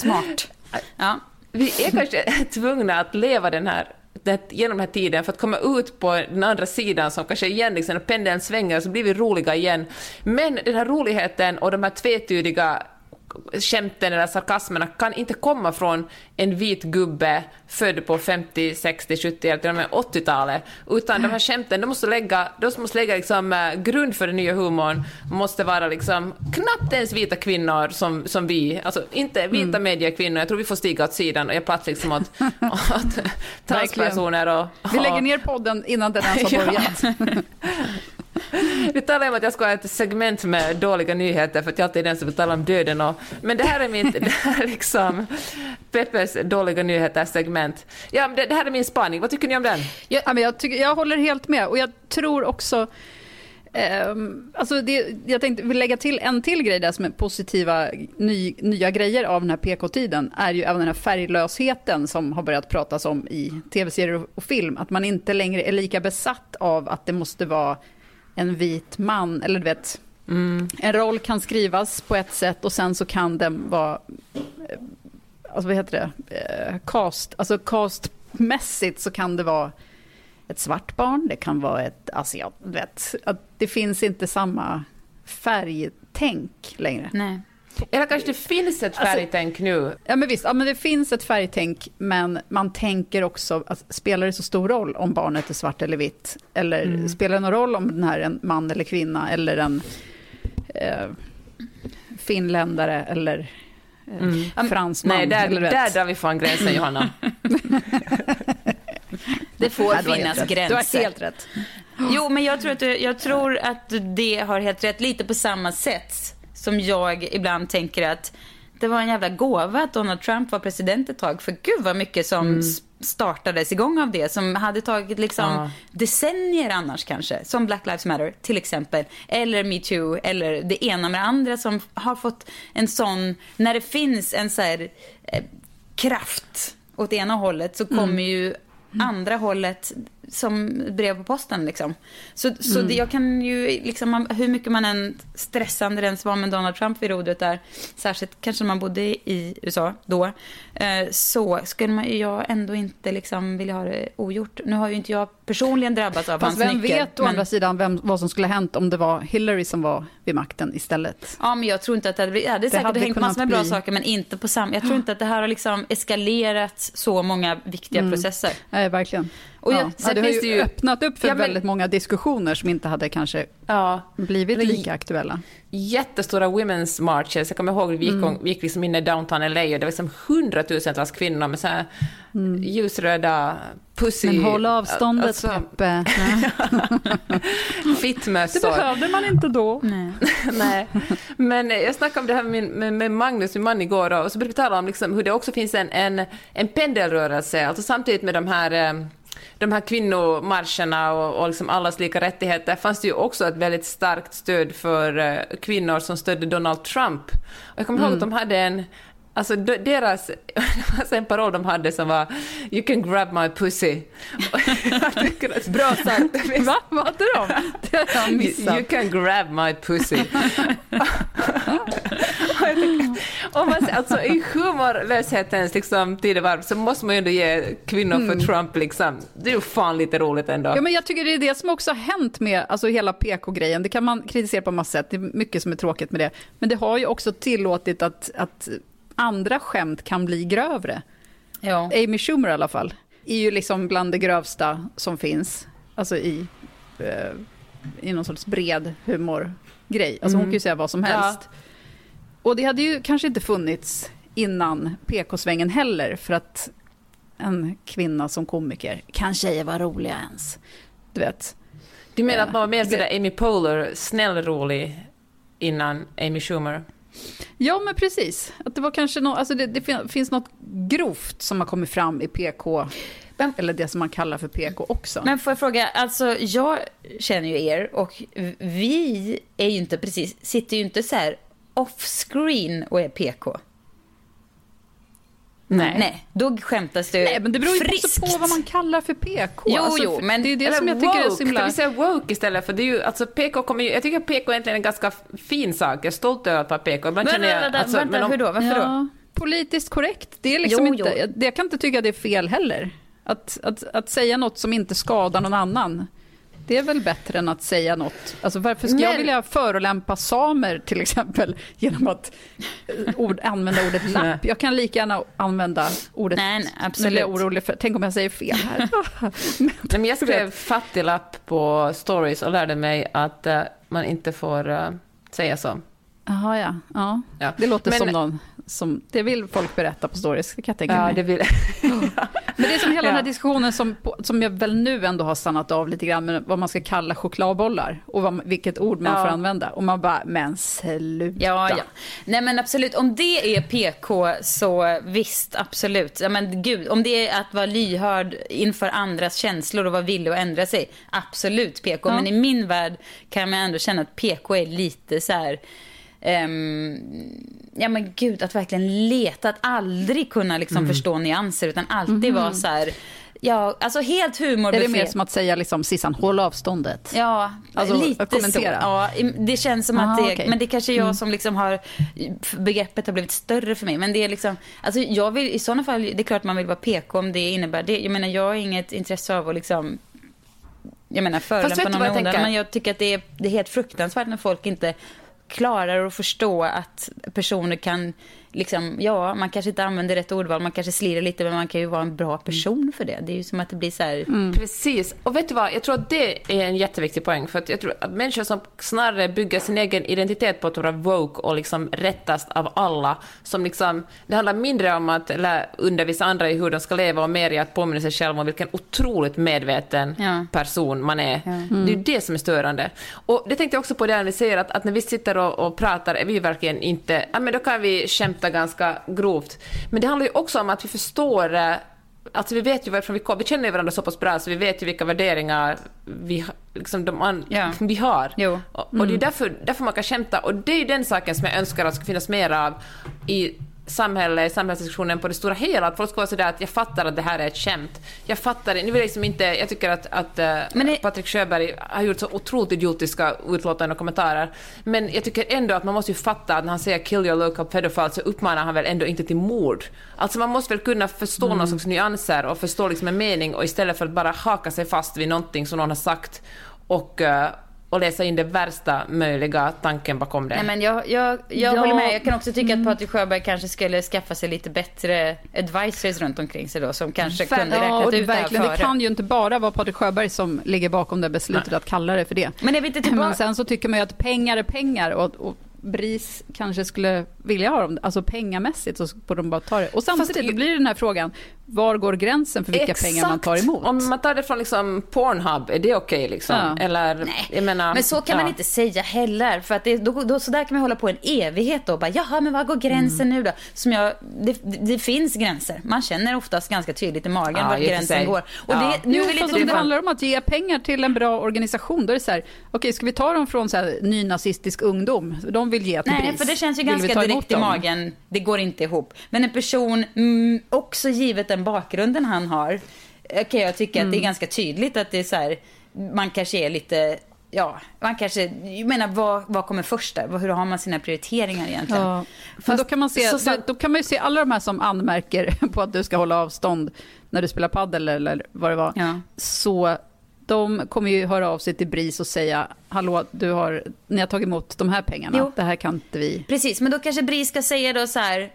[SPEAKER 6] smart. Ja.
[SPEAKER 7] Vi är kanske <laughs> tvungna att leva den här här, genom den här tiden för att komma ut på den andra sidan som kanske igen, liksom, när pendeln svänger så blir vi roliga igen. Men den här roligheten och de här tvetydiga skämten eller sarkasmerna kan inte komma från en vit gubbe född på 50, 60, 70 eller till och med 80-talet. Utan de här skämten, de måste lägga, de måste lägga liksom, eh, grund för den nya humorn, måste vara liksom, knappt ens vita kvinnor som, som vi, alltså inte vita mediekvinnor, jag tror vi får stiga åt sidan och ge plats liksom åt, <laughs> åt transpersoner och...
[SPEAKER 8] Vi lägger ner podden innan den ens har <laughs>
[SPEAKER 7] Ja.
[SPEAKER 8] börjat. <laughs>
[SPEAKER 7] Vi talade om att jag ska ha ett segment med dåliga nyheter för att jag alltid är den som vill tala om döden. Och, men det här är mitt, det här är liksom Peppes dåliga nyheter-segment. Ja, det, det här är min spaning. Vad tycker ni om den?
[SPEAKER 8] Ja, men jag, tycker, jag håller helt med och jag tror också... ehm, alltså det, jag tänkte vill lägga till en till grej där som är positiva ny, nya grejer av den här PK-tiden är ju även den här färglösheten som har börjat pratas om i tv-serier och film. Att man inte längre är lika besatt av att det måste vara en vit man, eller du vet, en roll kan skrivas på ett sätt och sen så kan den vara, eh, alltså vad heter det, eh, cast, alltså castmässigt så kan det vara ett svart barn, det kan vara ett asiat, vet, att det finns inte samma färgtänk längre.
[SPEAKER 6] Nej.
[SPEAKER 7] Eller kanske det finns ett
[SPEAKER 8] Alltså-
[SPEAKER 7] färgtänk nu.
[SPEAKER 8] Ja men visst, ja, men det finns ett färgtänk, men man tänker också, att spelar det så stor roll om barnet är svart eller vitt? Eller
[SPEAKER 7] Mm.
[SPEAKER 8] spelar det någon roll om den här är en man eller kvinna, eller en eh, finländare, eller eh, fransman?
[SPEAKER 7] Nej, där,
[SPEAKER 8] eller
[SPEAKER 7] där drar vi fan gränsen, Johanna. <laughs>
[SPEAKER 6] Det får
[SPEAKER 8] Ja,
[SPEAKER 6] finnas
[SPEAKER 8] rätt.
[SPEAKER 6] gränser.
[SPEAKER 8] Du har helt rätt.
[SPEAKER 6] Jo, men jag tror, att, du- jag tror att det har helt rätt. Lite på samma sätt som jag ibland tänker att det var en jävla gåva att Donald Trump var president ett tag. För gud vad mycket som s- startades igång av det. Som hade tagit liksom
[SPEAKER 7] Ja.
[SPEAKER 6] decennier annars kanske. Som Black Lives Matter till exempel. Eller metoo eller det ena med det andra som har fått en sån... När det finns en så här eh, kraft åt ena hållet så kommer ju andra hållet som brev på posten. Liksom. Så, så det, jag kan ju, liksom, man- hur mycket man än stressande den var med Donald Trump vid rodret där, särskilt kanske när man bodde i USA då, eh, så skulle man, jag ändå inte liksom vilja ha det ogjort. Nu har ju inte jag personligen drabbats av
[SPEAKER 8] Fast
[SPEAKER 6] hans
[SPEAKER 8] vem
[SPEAKER 6] nyckel.
[SPEAKER 8] vet å
[SPEAKER 6] men-
[SPEAKER 8] andra sidan vem, vad som skulle ha hänt om det var Hillary som var vid makten istället?
[SPEAKER 6] Ja, men jag tror inte att det hade blivit... Det hade säkert
[SPEAKER 8] hade
[SPEAKER 6] hängt massor med bra
[SPEAKER 8] bli-
[SPEAKER 6] saker, men inte på samma... Jag tror inte att det här har liksom eskalerat så många viktiga
[SPEAKER 8] Mm.
[SPEAKER 6] processer.
[SPEAKER 8] Nej, verkligen.
[SPEAKER 6] Och jag-
[SPEAKER 8] ja.
[SPEAKER 6] sen
[SPEAKER 8] det har ju
[SPEAKER 7] det ju-
[SPEAKER 8] öppnat upp för
[SPEAKER 7] Ja, men-
[SPEAKER 8] väldigt många diskussioner som inte hade kanske
[SPEAKER 7] Ja.
[SPEAKER 8] blivit lika aktuella.
[SPEAKER 7] jättestora women's marches. Jag kommer ihåg vi gick,
[SPEAKER 8] Mm.
[SPEAKER 7] vi gick liksom inne i downtown LA och det var liksom hundratusentals kvinnor med så här ljusröda pussy...
[SPEAKER 8] Mm. Men håll avståndet,
[SPEAKER 7] alltså,
[SPEAKER 8] Peppe. <laughs> Det
[SPEAKER 7] Fittmössor.
[SPEAKER 8] behövde man inte då. <laughs>
[SPEAKER 7] Nej. Men jag snackade om det här med, med, med Magnus, min man, igår och så började vi tala om liksom hur det också finns en, en, en pendelrörelse, alltså samtidigt med de här eh, de här kvinnomarscherna och, och liksom allas lika rättigheter fanns det ju också ett väldigt starkt stöd för eh, kvinnor som stödde Donald Trump. Och jag kommer ihåg att de hade en Alltså de- deras, <laughs> var en paroll de hade som var “You can grab my pussy”. <laughs>
[SPEAKER 8] Bra sagt. <laughs> Va? Vad hade de? Det har jag
[SPEAKER 7] You,
[SPEAKER 8] missat.
[SPEAKER 7] you can grab my pussy. Om man, alltså, I humorlöshetens liksom, tidevarv så måste man ju ändå ge kvinnor för Trump. Liksom. Det är ju fan lite roligt ändå.
[SPEAKER 8] Ja, men jag tycker det är det som också har hänt med alltså, hela PK-grejen. Det kan man kritisera på massa sätt, det är mycket som är tråkigt med det. Men det har ju också tillåtit att, att andra skämt kan bli grövre.
[SPEAKER 6] Ja.
[SPEAKER 8] Amy Schumer i alla fall, är ju liksom bland det grövsta som finns. Alltså i, eh, i någon sorts bred humorgrej. Alltså hon kan ju säga vad som
[SPEAKER 7] Ja.
[SPEAKER 8] helst. Och det hade ju kanske inte funnits innan PK-svängen heller, för att en kvinna som komiker, kan tjejer vara roliga ens? Du vet.
[SPEAKER 7] du menar att man var mer sådär Amy Poehler, snäll rolig, innan Amy Schumer?
[SPEAKER 8] Ja, men precis. Att det var kanske nå, alltså det, det fin- finns något grovt som har kommit fram i PK,
[SPEAKER 6] Men-
[SPEAKER 8] eller det som man kallar för PK också.
[SPEAKER 6] Men får jag fråga, alltså jag känner ju er och vi är ju inte precis, sitter ju inte så här off-screen och är PK.
[SPEAKER 7] Nej.
[SPEAKER 6] Nej, då skämtas det
[SPEAKER 8] Nej, men det beror ju
[SPEAKER 6] friskt.
[SPEAKER 8] också på vad man kallar för PK.
[SPEAKER 6] Jo,
[SPEAKER 8] Alltså,
[SPEAKER 6] jo, men-
[SPEAKER 8] det är det
[SPEAKER 7] Eller
[SPEAKER 8] som jag tycker är
[SPEAKER 7] woke,
[SPEAKER 8] så himla...
[SPEAKER 7] kan vi säga woke istället? För det är ju, alltså PK kommer ju, jag tycker att PK egentligen är en ganska fin sak. Jag är stolt över att vara PK. Ibland
[SPEAKER 6] Men,
[SPEAKER 7] jag,
[SPEAKER 6] vänta,
[SPEAKER 7] alltså,
[SPEAKER 6] vänta,
[SPEAKER 7] men om-
[SPEAKER 6] hur då? Varför då?
[SPEAKER 8] ja, politiskt korrekt. Det är liksom
[SPEAKER 6] Jo,
[SPEAKER 8] inte,
[SPEAKER 6] jo.
[SPEAKER 8] Jag, jag kan inte tycka det är fel heller. Att, att, att säga något som inte skadar någon annan, det är väl bättre än att säga något. Alltså varför ska jag
[SPEAKER 7] Men-
[SPEAKER 8] vilja förolämpa samer till exempel <laughs> genom att eh, ord, använda ordet lapp? Jag kan lika gärna använda ordet...
[SPEAKER 6] Nej, nej, absolut.
[SPEAKER 8] jag orolig för, tänk om jag säger fel här. <laughs> <laughs>
[SPEAKER 7] Nej, men jag skrev fattiglapp på stories och lärde mig att eh, man inte får eh, säga så.
[SPEAKER 8] Jaha, ja. ja.
[SPEAKER 7] Ja.
[SPEAKER 8] Det låter
[SPEAKER 7] Men-
[SPEAKER 8] som någon som... Det vill folk berätta på stories, det kan jag tänka
[SPEAKER 7] Ja,
[SPEAKER 8] mig.
[SPEAKER 7] det vill...
[SPEAKER 8] Men det är som hela den här diskussionen som, som jag väl nu ändå har stannat av lite grann, med vad man ska kalla chokladbollar och vad, vilket ord man
[SPEAKER 7] Ja.
[SPEAKER 8] får använda. Och man bara, men sluta.
[SPEAKER 6] Ja, ja. Nej men absolut, om det är PK så visst, absolut. Ja, men gud, om det är att vara lyhörd inför andras känslor och vara villig att ändra sig, absolut PK.
[SPEAKER 8] Ja.
[SPEAKER 6] Men i min värld kan man ändå känna att PK är lite så här... ehm, ja men gud, att verkligen leta, att aldrig kunna liksom
[SPEAKER 8] Mm.
[SPEAKER 6] förstå nyanser utan alltid vara så här... Ja, alltså helt
[SPEAKER 8] Mhm. Är det mer som att säga liksom, Sissan, håll avståndet?
[SPEAKER 6] Ja,
[SPEAKER 8] Alltså,
[SPEAKER 6] lite
[SPEAKER 8] kommentera.
[SPEAKER 6] så. Ja, det känns som
[SPEAKER 8] Aha,
[SPEAKER 6] att det,
[SPEAKER 8] okej.
[SPEAKER 6] men det kanske är jag som liksom har, begreppet har blivit större för mig. Men det är liksom, alltså jag vill i sådana fall, det är klart man vill vara PK om det innebär det. Jag menar jag har inget intresse av att liksom, jag menar förolämpa någon onödan.
[SPEAKER 7] tänker?
[SPEAKER 6] Men jag tycker att det är, det är helt fruktansvärt när folk inte klarar att förstå att personer kan, liksom, ja, man kanske inte använder rätt ordval, man kanske slirar lite, men man kan ju vara en bra person för det. Det är ju som att det blir så här...
[SPEAKER 7] Mm. Precis. Och vet du vad, jag tror att det är en jätteviktig poäng, för att jag tror att människor som snarare bygger sin egen identitet på att vara woke och liksom rättast av alla, som liksom, det handlar mindre om att undervisa andra i hur de ska leva och mer i att påminna sig själv om vilken otroligt medveten
[SPEAKER 6] Ja.
[SPEAKER 7] person man är. Det är ju det som är störande. Och det tänkte jag också på det när vi säger att, att när vi sitter och, och pratar är vi verkligen inte, ja men då kan vi skämta ganska grovt. Men det handlar ju också om att vi förstår eh, Alltså vi vet ju varifrån vi kommer, vi känner varandra så pass bra så vi vet ju vilka värderingar vi, liksom de
[SPEAKER 6] Ja. <laughs>
[SPEAKER 7] vi har.
[SPEAKER 6] Jo.
[SPEAKER 7] Och, det är därför, därför man kan skämta. Och det är ju den saken som jag önskar att det ska finnas mer av i samhället, i samhällsdiskussionen på det stora hela. Att folk ska vara sådär att jag fattar att det här är ett skämt. Jag fattar det. Nu vill jag liksom inte, jag tycker att, att eh,
[SPEAKER 6] det-
[SPEAKER 7] Patrik Sjöberg har gjort så otroligt idiotiska utlåtanden och kommentarer. Men jag tycker ändå att man måste ju fatta att när han säger kill your local pedophile så uppmanar han väl ändå inte till mord. Alltså man måste väl kunna förstå någon slags nyanser och förstå liksom en mening och istället för att bara haka sig fast vid någonting som någon har sagt och, eh, och läsa in det värsta möjliga tanken bakom det.
[SPEAKER 6] Nej, men jag, jag, jag
[SPEAKER 8] Ja.
[SPEAKER 6] håller med. Jag kan också tycka att Patrik Sjöberg kanske skulle skaffa sig lite bättre advisors runt omkring sig då, som kanske kunde
[SPEAKER 8] Ja,
[SPEAKER 6] räknat
[SPEAKER 8] det,
[SPEAKER 6] ut det här
[SPEAKER 8] verkligen, det kan ju inte bara vara Patrik Sjöberg som ligger bakom det beslutet att kalla det för det.
[SPEAKER 6] Men är vi inte tillbaka...
[SPEAKER 8] Men sen så tycker man ju att pengar är pengar och, och BRIS kanske skulle vilja ha dem, alltså pengamässigt så borde de bara ta det. Och samtidigt då blir det den här frågan, var går gränsen för vilka pengar man tar emot?
[SPEAKER 7] Om man tar det från liksom Pornhub, är det okej liksom?
[SPEAKER 8] Ja.
[SPEAKER 7] Eller,
[SPEAKER 6] Nej,
[SPEAKER 7] jag menar,
[SPEAKER 6] men så kan
[SPEAKER 7] ja.
[SPEAKER 6] man inte säga heller. För att det, då, då, så där kan man hålla på en evighet då. Bara, Jaha, men var går gränsen
[SPEAKER 7] Mm.
[SPEAKER 6] nu då? Som jag, det, det finns gränser. Man känner oftast ganska tydligt i magen
[SPEAKER 7] Ja,
[SPEAKER 6] var gränsen
[SPEAKER 7] sig.
[SPEAKER 6] går. Och
[SPEAKER 7] Ja.
[SPEAKER 6] det, nu
[SPEAKER 8] Jo, fast om det handlar om att ge pengar till en bra organisation, då är det så här, okej, ska vi ta dem från så här, nynazistisk ungdom? De vill ge till
[SPEAKER 6] Nej,
[SPEAKER 8] BRIS.
[SPEAKER 6] för det känns ju
[SPEAKER 8] Vill
[SPEAKER 6] ganska direkt i magen. Det går inte ihop. Men en person, mm, också givet den bakgrunden han har, eh, kan jag tycka
[SPEAKER 8] Mm.
[SPEAKER 6] att det är ganska tydligt att det är så här, man kanske är lite, ja, man kanske, jag menar vad, vad kommer först där? Hur har man sina prioriteringar egentligen?
[SPEAKER 8] Ja, men då kan, man se,
[SPEAKER 7] så
[SPEAKER 8] då, då kan man ju se alla de här som anmärker <laughs> på att du ska hålla avstånd när du spelar paddel eller vad det var.
[SPEAKER 6] Ja.
[SPEAKER 8] Så de kommer ju höra av sig till BRIS och säga, hallå, du har, ni har tagit emot de här pengarna,
[SPEAKER 6] Jo.
[SPEAKER 8] det här kan inte vi...
[SPEAKER 6] Precis, men då kanske BRIS ska säga då så här,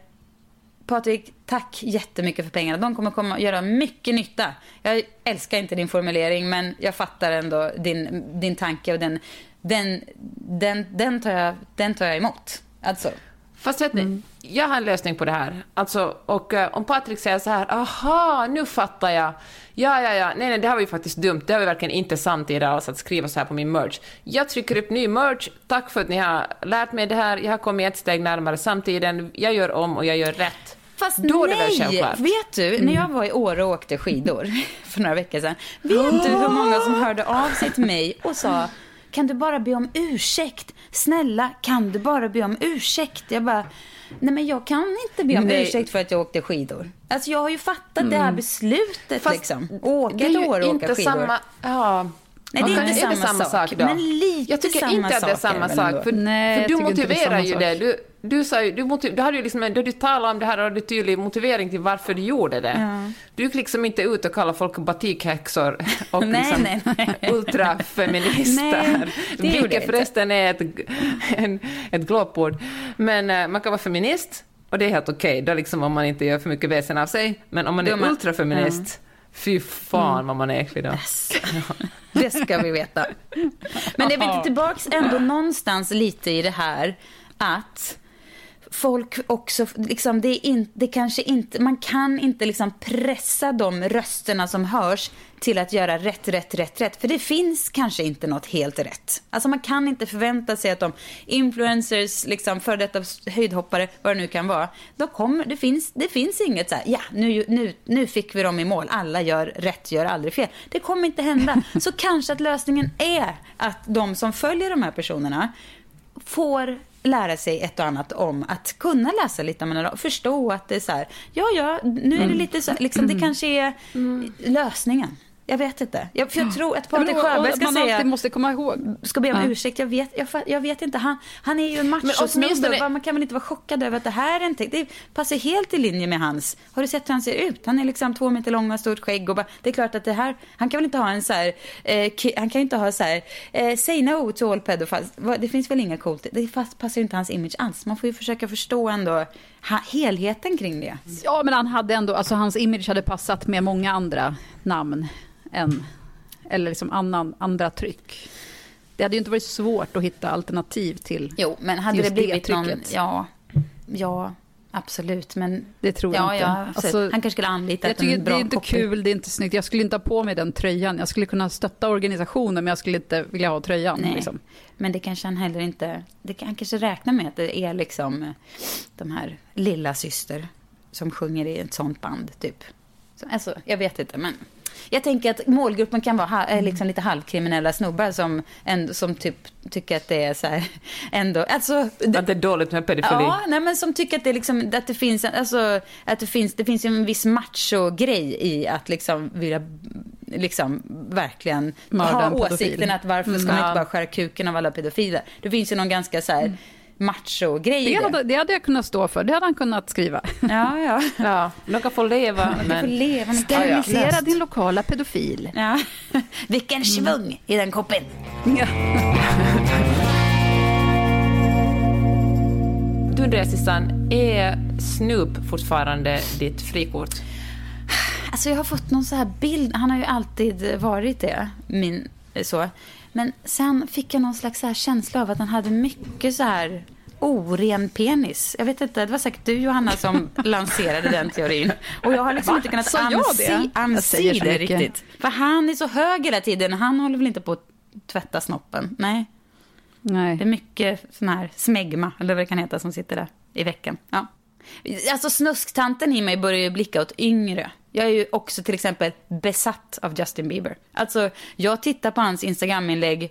[SPEAKER 6] Patrik, tack jättemycket för pengarna. De kommer komma göra mycket nytta. Jag älskar inte din formulering, men jag fattar ändå din, din tanke och den, den, den, den, tar jag, den tar jag emot. Alltså,
[SPEAKER 7] Fast vet ni, jag har en lösning på det här. Alltså, och eh, om Patrik säger så här, aha, nu fattar jag. Ja, ja, ja, nej, nej, det här var ju faktiskt dumt. Det var ju verkligen inte sant i det alls att skriva så här på min merch. Jag trycker upp ny merch. Tack för att ni har lärt mig det här. Jag har kommit ett steg närmare samtiden. Jag gör om och jag gör rätt.
[SPEAKER 6] Fast
[SPEAKER 7] Då
[SPEAKER 6] nej! Vet du, när jag var i Åre och åkte skidor <laughs> för några veckor sedan. Vet du hur många som hörde av sig till mig och sa kan du bara be om ursäkt? Snälla, kan du bara be om ursäkt? Jag bara, nej men jag kan inte be om
[SPEAKER 7] Nej.
[SPEAKER 6] ursäkt för att jag åkte skidor. Alltså jag har ju fattat det här beslutet
[SPEAKER 7] Fast
[SPEAKER 6] liksom. Åka
[SPEAKER 7] ju
[SPEAKER 6] Åre och åka skidor.
[SPEAKER 7] samma... Ja.
[SPEAKER 6] Nej, det är inte samma sak,
[SPEAKER 7] då?
[SPEAKER 6] men lite
[SPEAKER 7] Jag tycker
[SPEAKER 6] samma
[SPEAKER 7] inte att det är
[SPEAKER 6] sak
[SPEAKER 7] samma
[SPEAKER 6] ändå?
[SPEAKER 7] sak. För,
[SPEAKER 8] Nej,
[SPEAKER 7] för du motiverar
[SPEAKER 8] samma
[SPEAKER 7] ju
[SPEAKER 8] sak.
[SPEAKER 7] det. Du, du, sa ju, du, motiv, du hade ju liksom en, du talade om det här och hade tydlig motivering till varför du gjorde det. Du gick liksom inte ut och kallade folk batikhäxor <laughs> och
[SPEAKER 6] Nej,
[SPEAKER 7] liksom
[SPEAKER 6] nej, nej.
[SPEAKER 7] ultrafeminister.
[SPEAKER 6] Nej, <laughs>
[SPEAKER 7] Vilket förresten är ett, <laughs> en, ett glåpord. Men eh, man kan vara feminist och det är helt okej, då liksom om man inte gör för mycket väsen av sig. Men om man är
[SPEAKER 6] är man-
[SPEAKER 7] ultrafeminist, fy fan vad man är äcklig då. <laughs>
[SPEAKER 6] Det ska vi veta. Men det är tillbaks ändå någonstans lite i det här att folk också, liksom, det, är in, det kanske inte, man kan inte liksom pressa de rösterna som hörs till att göra rätt, rätt, rätt, rätt. För det finns kanske inte något helt rätt. Alltså man kan inte förvänta sig att de influencers, liksom före detta höjdhoppare, vad det nu kan vara, då kommer, det, finns, det finns inget så här, ja, nu, nu, nu fick vi dem i mål, alla gör rätt, gör aldrig fel. Det kommer inte hända. <laughs> Så kanske att lösningen är att de som följer de här personerna får lära sig ett och annat om att kunna läsa lite och förstå att det är så här, ja, ja, nu är det lite så, liksom, det kanske är lösningen. Jag vet inte. Jag, för jag tror att Patrik Sjöberg ska
[SPEAKER 8] man
[SPEAKER 6] säga...
[SPEAKER 8] alltid måste komma ihåg.
[SPEAKER 6] Ska be om
[SPEAKER 8] Ja.
[SPEAKER 6] ursäkt. Jag vet, jag, jag vet inte. Han, han är ju en machosnubbe. Man kan väl inte vara chockad över att det här är inte... Det passar helt i linje med hans... Har du sett hur han ser ut? Han är liksom två meter lång och har stort skägg. Och bara, det är klart att det här... Han kan väl inte ha en så här... Eh, han kan ju inte ha så här... Eh, say no to all pedophiles. Det finns väl inga coolt... Det fast, passar ju inte hans image alls. Man får ju försöka förstå ändå ha, helheten kring det.
[SPEAKER 8] Ja, men han hade ändå, alltså hans image hade passat med många andra namn än, eller liksom annan, andra tryck. Det hade ju inte varit svårt att hitta alternativ till
[SPEAKER 6] Jo, men hade det blivit någon...
[SPEAKER 8] trycket.
[SPEAKER 6] Ja, ja, absolut. Men
[SPEAKER 8] Det tror
[SPEAKER 6] ja,
[SPEAKER 8] jag inte.
[SPEAKER 6] Ja,
[SPEAKER 8] Alltså,
[SPEAKER 6] han kanske skulle ha anlitat
[SPEAKER 8] Jag tycker
[SPEAKER 6] en bra
[SPEAKER 8] det är inte
[SPEAKER 6] copy.
[SPEAKER 8] kul, det är inte snyggt. Jag skulle inte ha på mig den tröjan. Jag skulle kunna stötta organisationen, men jag skulle inte vilja ha tröjan.
[SPEAKER 6] Nej,
[SPEAKER 8] Liksom.
[SPEAKER 6] men det kanske han heller inte... Det, kan- han kanske räknar med att det är liksom eh, de här lilla syster som sjunger i ett sånt band, typ. Så, alltså, jag vet inte, men... Jag tänker att målgruppen kan vara eh, liksom lite halvkriminella snubbar som, ändå, som typ tycker att det är så här... <laughs> Ändå, alltså, det,
[SPEAKER 7] Att det är dåligt med pedofili.
[SPEAKER 6] Ja, nej, men som tycker att det, liksom, att det finns, alltså, att det finns, det finns en viss macho-grej i att liksom vilja liksom verkligen
[SPEAKER 8] Mörda
[SPEAKER 6] ha åsikten att varför ska man
[SPEAKER 7] Mm.
[SPEAKER 6] inte bara skära kuken av alla pedofiler? Det finns ju någon ganska så här macho-grej i
[SPEAKER 8] Det,
[SPEAKER 6] det.
[SPEAKER 8] hade, det hade jag kunnat stå för. Det hade han kunnat skriva.
[SPEAKER 6] Ja, ja. <laughs>
[SPEAKER 7] Ja, de kan få leva, men...
[SPEAKER 6] leva med
[SPEAKER 8] Sterilisera din lokala pedofil.
[SPEAKER 6] Ja. <laughs> Vilken svung i den koppen.
[SPEAKER 8] Ja.
[SPEAKER 7] Du undrar Sissan, är Snoop fortfarande ditt frikort?
[SPEAKER 6] Alltså jag har fått någon så här bild, han har ju alltid varit det, min, så. Men sen fick jag någon slags så känsla av att han hade mycket så här oren penis. Jag vet inte, det var säkert du Johanna som <laughs> lanserade den teorin. Och jag har liksom inte kunnat anse, anse det riktigt. För han är så hög hela tiden, han håller väl inte på att tvätta snoppen? Nej,
[SPEAKER 8] Nej.
[SPEAKER 6] det är mycket sån här smegma, eller vad det kan heta, som sitter där i veckan. Ja. Alltså snusktanten i mig börjar ju blicka åt yngre. Jag är ju också till exempel besatt av Justin Bieber. Alltså, jag tittar på hans Instagram-inlägg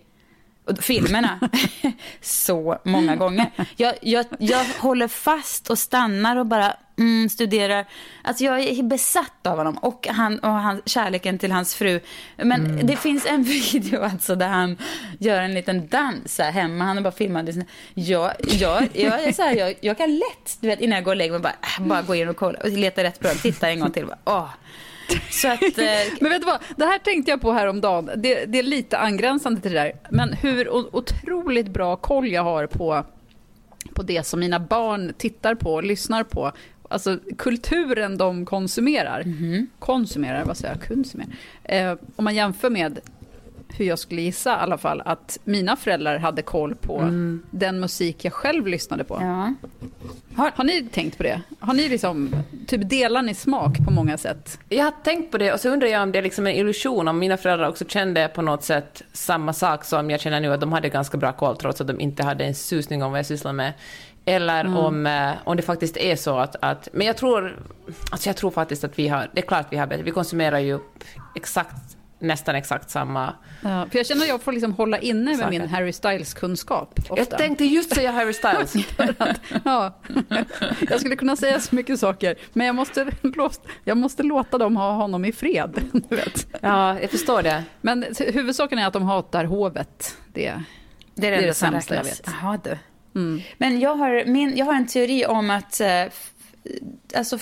[SPEAKER 6] filmerna <laughs> så många gånger. Jag, jag, jag håller fast och stannar och bara mm, studerar. Alltså jag är besatt av honom och, han, och han, kärleken till hans fru. Men det finns en <laughs> video alltså där han gör en liten dans här hemma. Han har bara filmat. Jag, jag, jag, är så här, jag, jag kan lätt, du vet, innan jag går och lägger mig, bara, bara gå in och kolla och leta rätt program. Titta en gång till. Bara, åh. Så att... Eh,
[SPEAKER 8] Men vet du vad, det här tänkte jag på häromdagen. Det, det är lite angränsande till det där. Men hur otroligt bra koll jag har på, på det som mina barn tittar på och lyssnar på. Alltså kulturen de konsumerar. Konsumerar, vad säger jag? Konsumerar. Eh, om man jämför med hur jag skulle gissa i alla fall att mina föräldrar hade koll på den musik jag själv lyssnade på.
[SPEAKER 6] ja.
[SPEAKER 8] Har, har ni tänkt på det? Har ni liksom, typ delar ni smak på många sätt?
[SPEAKER 7] Jag har tänkt på det och så undrar jag om det är liksom en illusion, om mina föräldrar också kände på något sätt samma sak som jag känner nu, att de hade ganska bra koll trots att de inte hade en susning om vad jag sysslar med. Eller om, eh, om det faktiskt är så att, att... Men jag tror, alltså jag tror faktiskt att vi har... Det är klart vi har bättre. Vi konsumerar ju exakt, nästan exakt samma...
[SPEAKER 8] Ja, för jag känner att jag får liksom hålla inne med
[SPEAKER 7] Saker.
[SPEAKER 8] min Harry Styles-kunskap.
[SPEAKER 7] Jag tänkte just säga Harry Styles. <laughs>
[SPEAKER 8] ja, jag skulle kunna säga så mycket saker, men jag måste, <laughs> låta, jag måste låta dem ha honom i fred. <laughs> Du vet.
[SPEAKER 7] Ja, jag förstår det.
[SPEAKER 8] Men huvudsaken är att de hatar hovet. Det,
[SPEAKER 6] Det är det,
[SPEAKER 8] Det är det
[SPEAKER 6] som
[SPEAKER 8] sämsta jag vet.
[SPEAKER 6] Jaha, du.
[SPEAKER 8] mm.
[SPEAKER 6] Men jag har, min, jag har en teori om att eh, alltså,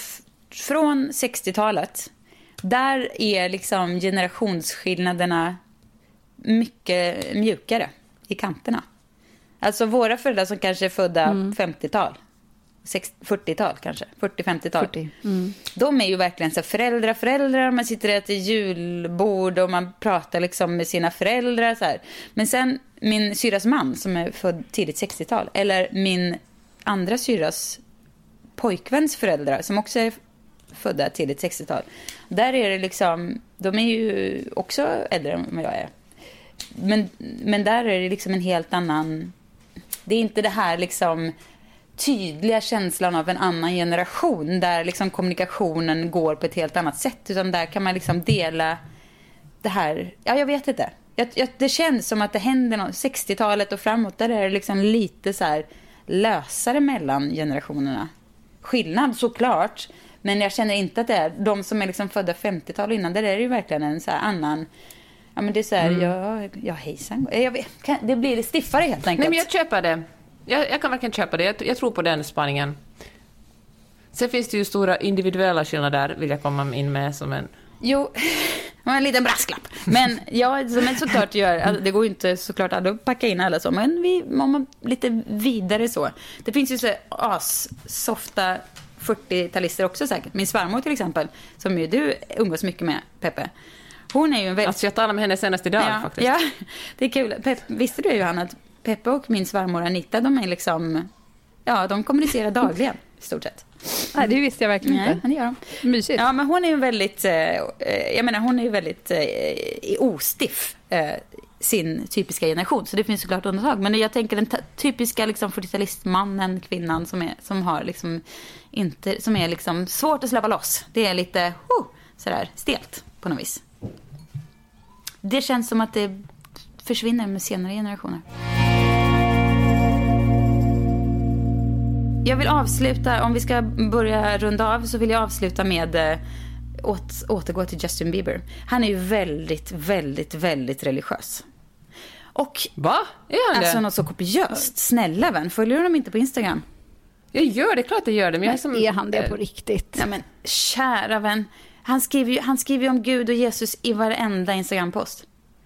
[SPEAKER 6] från 60-talet, där är liksom generationsskillnaderna mycket mjukare i kanterna. Alltså våra föräldrar som kanske är födda 50-tal, 60 40-tal kanske, 40-50-tal.
[SPEAKER 8] 40.
[SPEAKER 6] De är ju verkligen så föräldrar, föräldrar, man sitter och äter julbord och man pratar liksom med sina föräldrar. Så här. Men sen min syrras man som är född tidigt 60-tal, eller min andra syrras pojkväns föräldrar som också är födda tidigt 60-tal. Där är det liksom, de är ju också äldre än vad jag är. Men, men där är det liksom en helt annan... Det är inte det här liksom tydliga känslan av en annan generation där liksom kommunikationen går på ett helt annat sätt. Utan där kan man liksom dela det här. Ja, jag vet inte. Jag, jag, det känns som att det händer något. 60-talet och framåt, där är det liksom lite så här lösare mellan generationerna. Skillnad såklart, men jag känner inte att det är, de som är liksom födda 50-tal innan, där är det ju verkligen en så här annan, ja men det är så här,
[SPEAKER 7] Mm.
[SPEAKER 6] ja, ja hejsan, jag vet, kan, det blir stiffare helt enkelt.
[SPEAKER 7] Nej, men jag köper det. Jag, jag kan verkligen köpa det. Jag, jag tror på den spaningen. Sen finns det ju stora individuella skillnader, vill jag komma in med som en...
[SPEAKER 6] Jo, <laughs> en liten brasklapp. Men ja, ett såklart gör, det går ju inte såklart att packa in alla så, men vi, om man lite vidare så. Det finns ju så as-softa 40-talister också säkert. Min svärmor till exempel, som ju du umgås mycket med, Peppe. Hon är ju en väldigt...
[SPEAKER 7] Alltså jag talade med henne senast idag
[SPEAKER 6] ja,
[SPEAKER 7] faktiskt.
[SPEAKER 6] Ja, det är kul. Pep, visste du Johanna att Peppe och min svärmor Anita, de är liksom... Ja, de kommunicerar dagligen i stort sett.
[SPEAKER 8] Nej, det visste jag verkligen
[SPEAKER 6] Nej,
[SPEAKER 8] inte.
[SPEAKER 6] men det gör de.
[SPEAKER 8] Mysigt.
[SPEAKER 6] Ja, men hon är ju väldigt, eh, eh, jag menar hon är ju väldigt eh, ostiff, eh, sin typiska generation. Så det finns såklart undantag. Men jag tänker den typiska liksom 40-talistmannen, kvinnan som är, som har liksom inte, som är liksom svårt att släppa loss. Det är lite, oh, sådär stelt på något vis. Det känns som att det försvinner med senare generationer. Jag vill avsluta, om vi ska börja runda av så vill jag avsluta med eh, åt, återgå till Justin Bieber. Han är ju väldigt, väldigt, väldigt religiös. Och
[SPEAKER 7] Va? Är han
[SPEAKER 6] alltså
[SPEAKER 7] det?
[SPEAKER 6] något så kopiöst. Snälla vän, följer du honom inte på Instagram?
[SPEAKER 7] Jag gör det, klart jag gör det. Men är, som,
[SPEAKER 8] Är han det på riktigt?
[SPEAKER 6] Ja men kära vän. Han skriver ju, han skriver ju om Gud och Jesus i varenda Instagram-post.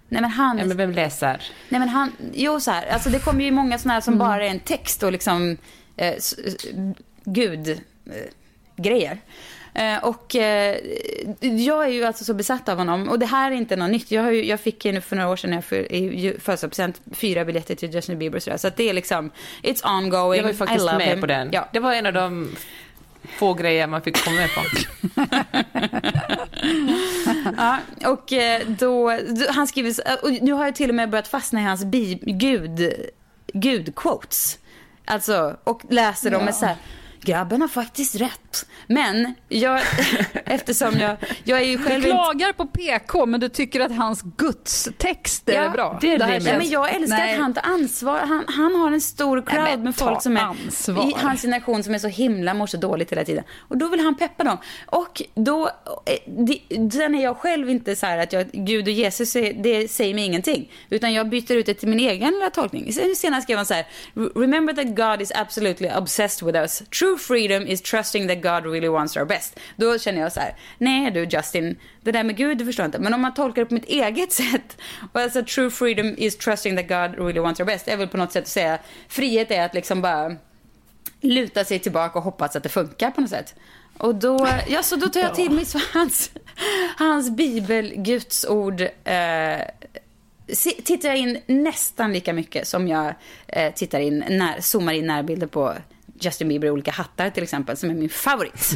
[SPEAKER 6] Nej men han...
[SPEAKER 7] Ja, men vem läser?
[SPEAKER 6] Nej men han, jo så här, alltså det kommer ju många sådana här som bara är en text och liksom eh, s- s- Gud eh, grejer. Eh, och eh, jag är ju alltså så besatt av honom och det här är inte något nytt. Jag, har ju, jag fick ju för några år sedan när jag för, i födelsedagspresent fyra biljetter till Justin Bieber och sådär. Så att det är liksom, it's ongoing.
[SPEAKER 7] Jag var ju faktiskt med
[SPEAKER 6] him.
[SPEAKER 7] på den.
[SPEAKER 6] Ja.
[SPEAKER 7] Det var en av de få grejer man fick komma med på. <laughs>
[SPEAKER 6] Ja, och eh, då, han skriver, och nu har jag till och med börjat fastna i hans bi, gud, gud-quotes. Alltså, och läser dem med så här, grabben har faktiskt rätt. Men jag, <laughs> eftersom jag, jag är ju
[SPEAKER 8] Du
[SPEAKER 6] själv inte-
[SPEAKER 8] klagar på PK, men du tycker att hans gudstexter
[SPEAKER 6] Ja,
[SPEAKER 8] är bra.
[SPEAKER 7] det är
[SPEAKER 8] här
[SPEAKER 7] rimligt.
[SPEAKER 6] Ja,
[SPEAKER 8] känns-
[SPEAKER 6] men jag älskar
[SPEAKER 8] Nej.
[SPEAKER 6] att han tar ansvar. Han, han har en stor crowd
[SPEAKER 8] Nej,
[SPEAKER 6] med folk som är
[SPEAKER 8] ansvar.
[SPEAKER 6] i hans generation som är så himla mår så dåligt hela tiden. Och då vill han peppa dem. Och då, eh, det- sen är jag själv inte så här att jag, Gud och Jesus, är- det säger mig ingenting. Utan jag byter ut det till min egen lilla tolkning. Sen- Senast skrev han så här, remember that God is absolutely obsessed with us. True freedom is trusting that God really wants our best. Då känner jag så här, nej du Justin, det där med Gud, det förstår jag inte. Men om man tolkar det på mitt eget <laughs> sätt. Och alltså true freedom is trusting that God really wants our best. Jag vill på något sätt säga, frihet är att liksom bara luta sig tillbaka och hoppas att det funkar på något sätt. Och då, ja, så då tar jag till mig hans, hans bibel, Guds ord, eh, tittar jag in nästan lika mycket som jag eh, tittar in, när, zoomar in närbilder på Justin Bieber i olika hattar till exempel, som är min favorit. <laughs>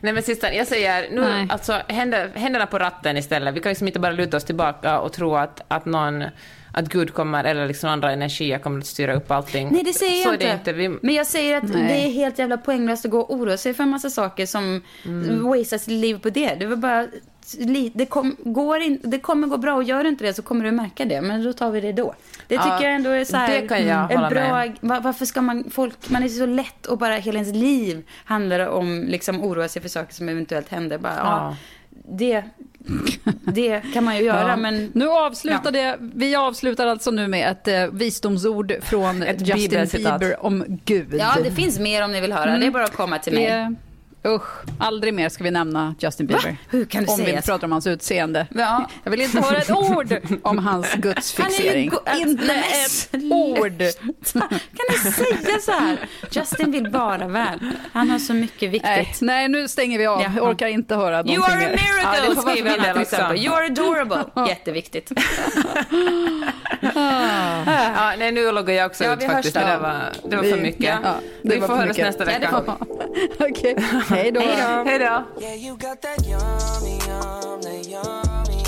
[SPEAKER 7] Nej men sista, jag säger nu,
[SPEAKER 8] Nej.
[SPEAKER 7] alltså händer, händerna på ratten istället. Vi kan liksom inte bara luta oss tillbaka och tro att, att någon, att Gud kommer, eller liksom andra energier kommer att styra upp allting.
[SPEAKER 6] Nej, det säger
[SPEAKER 7] Så
[SPEAKER 6] jag inte.
[SPEAKER 7] inte. Vi,
[SPEAKER 6] Men jag säger att
[SPEAKER 8] Nej.
[SPEAKER 6] det är helt jävla poänglöst att gå och oroa sig för en massa saker som mm. wastea sitt liv på det. Det var bara... Det, kom, går in, det kommer gå bra och gör det inte det så kommer du märka det. Men då tar vi det då. Det
[SPEAKER 7] Ja,
[SPEAKER 6] tycker jag ändå är så här, en bra,
[SPEAKER 7] med.
[SPEAKER 6] va- Varför ska man, folk, man är så lätt och bara hela ens liv handlar om liksom oroa sig för saker som eventuellt händer. Bara, ja.
[SPEAKER 7] Ja.
[SPEAKER 6] det, det kan man ju göra
[SPEAKER 8] Ja.
[SPEAKER 6] men
[SPEAKER 8] Nu avslutade, Vi avslutar alltså nu med ett eh, visdomsord från
[SPEAKER 7] Ett
[SPEAKER 8] Justin
[SPEAKER 7] bibelcitat.
[SPEAKER 8] Bieber om Gud.
[SPEAKER 6] ja, det finns mer om ni vill höra. Det är bara att komma till mig.
[SPEAKER 8] Det- Usch, aldrig mer ska vi nämna Justin Bieber.
[SPEAKER 6] Hur kan du
[SPEAKER 8] om
[SPEAKER 6] säga
[SPEAKER 8] vi
[SPEAKER 6] så?
[SPEAKER 8] pratar om hans utseende.
[SPEAKER 6] Ja. <laughs>
[SPEAKER 8] Jag vill inte höra ett ord om hans gudsfixering.
[SPEAKER 6] Han är ju go-
[SPEAKER 8] inte ett ord. <laughs>
[SPEAKER 6] Kan du säga så här? Justin vill bara väl. Han har så mycket viktigt.
[SPEAKER 8] Nej, nej, nu stänger vi av.
[SPEAKER 6] Ja.
[SPEAKER 8] Jag orkar inte höra någonting
[SPEAKER 6] You are a.
[SPEAKER 7] Ja,
[SPEAKER 6] miracle,
[SPEAKER 7] vara
[SPEAKER 6] skriver han till exempel. You are adorable. <laughs> Jätteviktigt.
[SPEAKER 7] ja, nej, nu loggar jag också
[SPEAKER 6] Ja,
[SPEAKER 7] ut faktiskt. Det, var, det var för mycket.
[SPEAKER 8] ja, det
[SPEAKER 7] vi får höras nästa
[SPEAKER 6] Ja, det
[SPEAKER 7] vecka.
[SPEAKER 6] vi.
[SPEAKER 8] Okej, hej då.
[SPEAKER 7] Hej då.
[SPEAKER 5] Yeah, you got that yummy, yum, that yummy,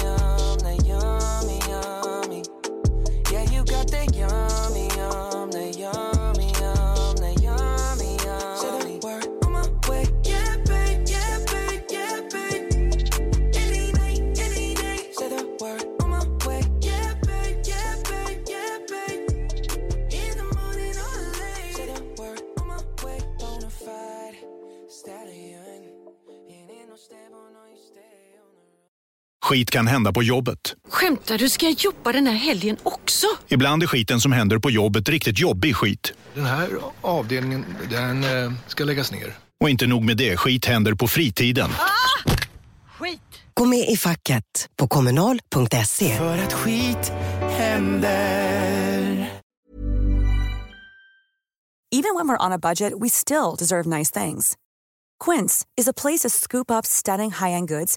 [SPEAKER 1] Skit kan hända på jobbet.
[SPEAKER 2] Skämtar du? Ska jag jobba den här helgen också?
[SPEAKER 1] Ibland är skiten som händer på jobbet riktigt jobbig skit.
[SPEAKER 3] Den här avdelningen, den eh, ska läggas ner.
[SPEAKER 1] Och inte nog med det, skit händer på fritiden.
[SPEAKER 2] Skit!
[SPEAKER 4] Gå med i facket på kommunal.se.
[SPEAKER 5] För att skit händer.
[SPEAKER 9] Even when we're on a budget, we still deserve nice things. Quince is a place to scoop up stunning high-end goods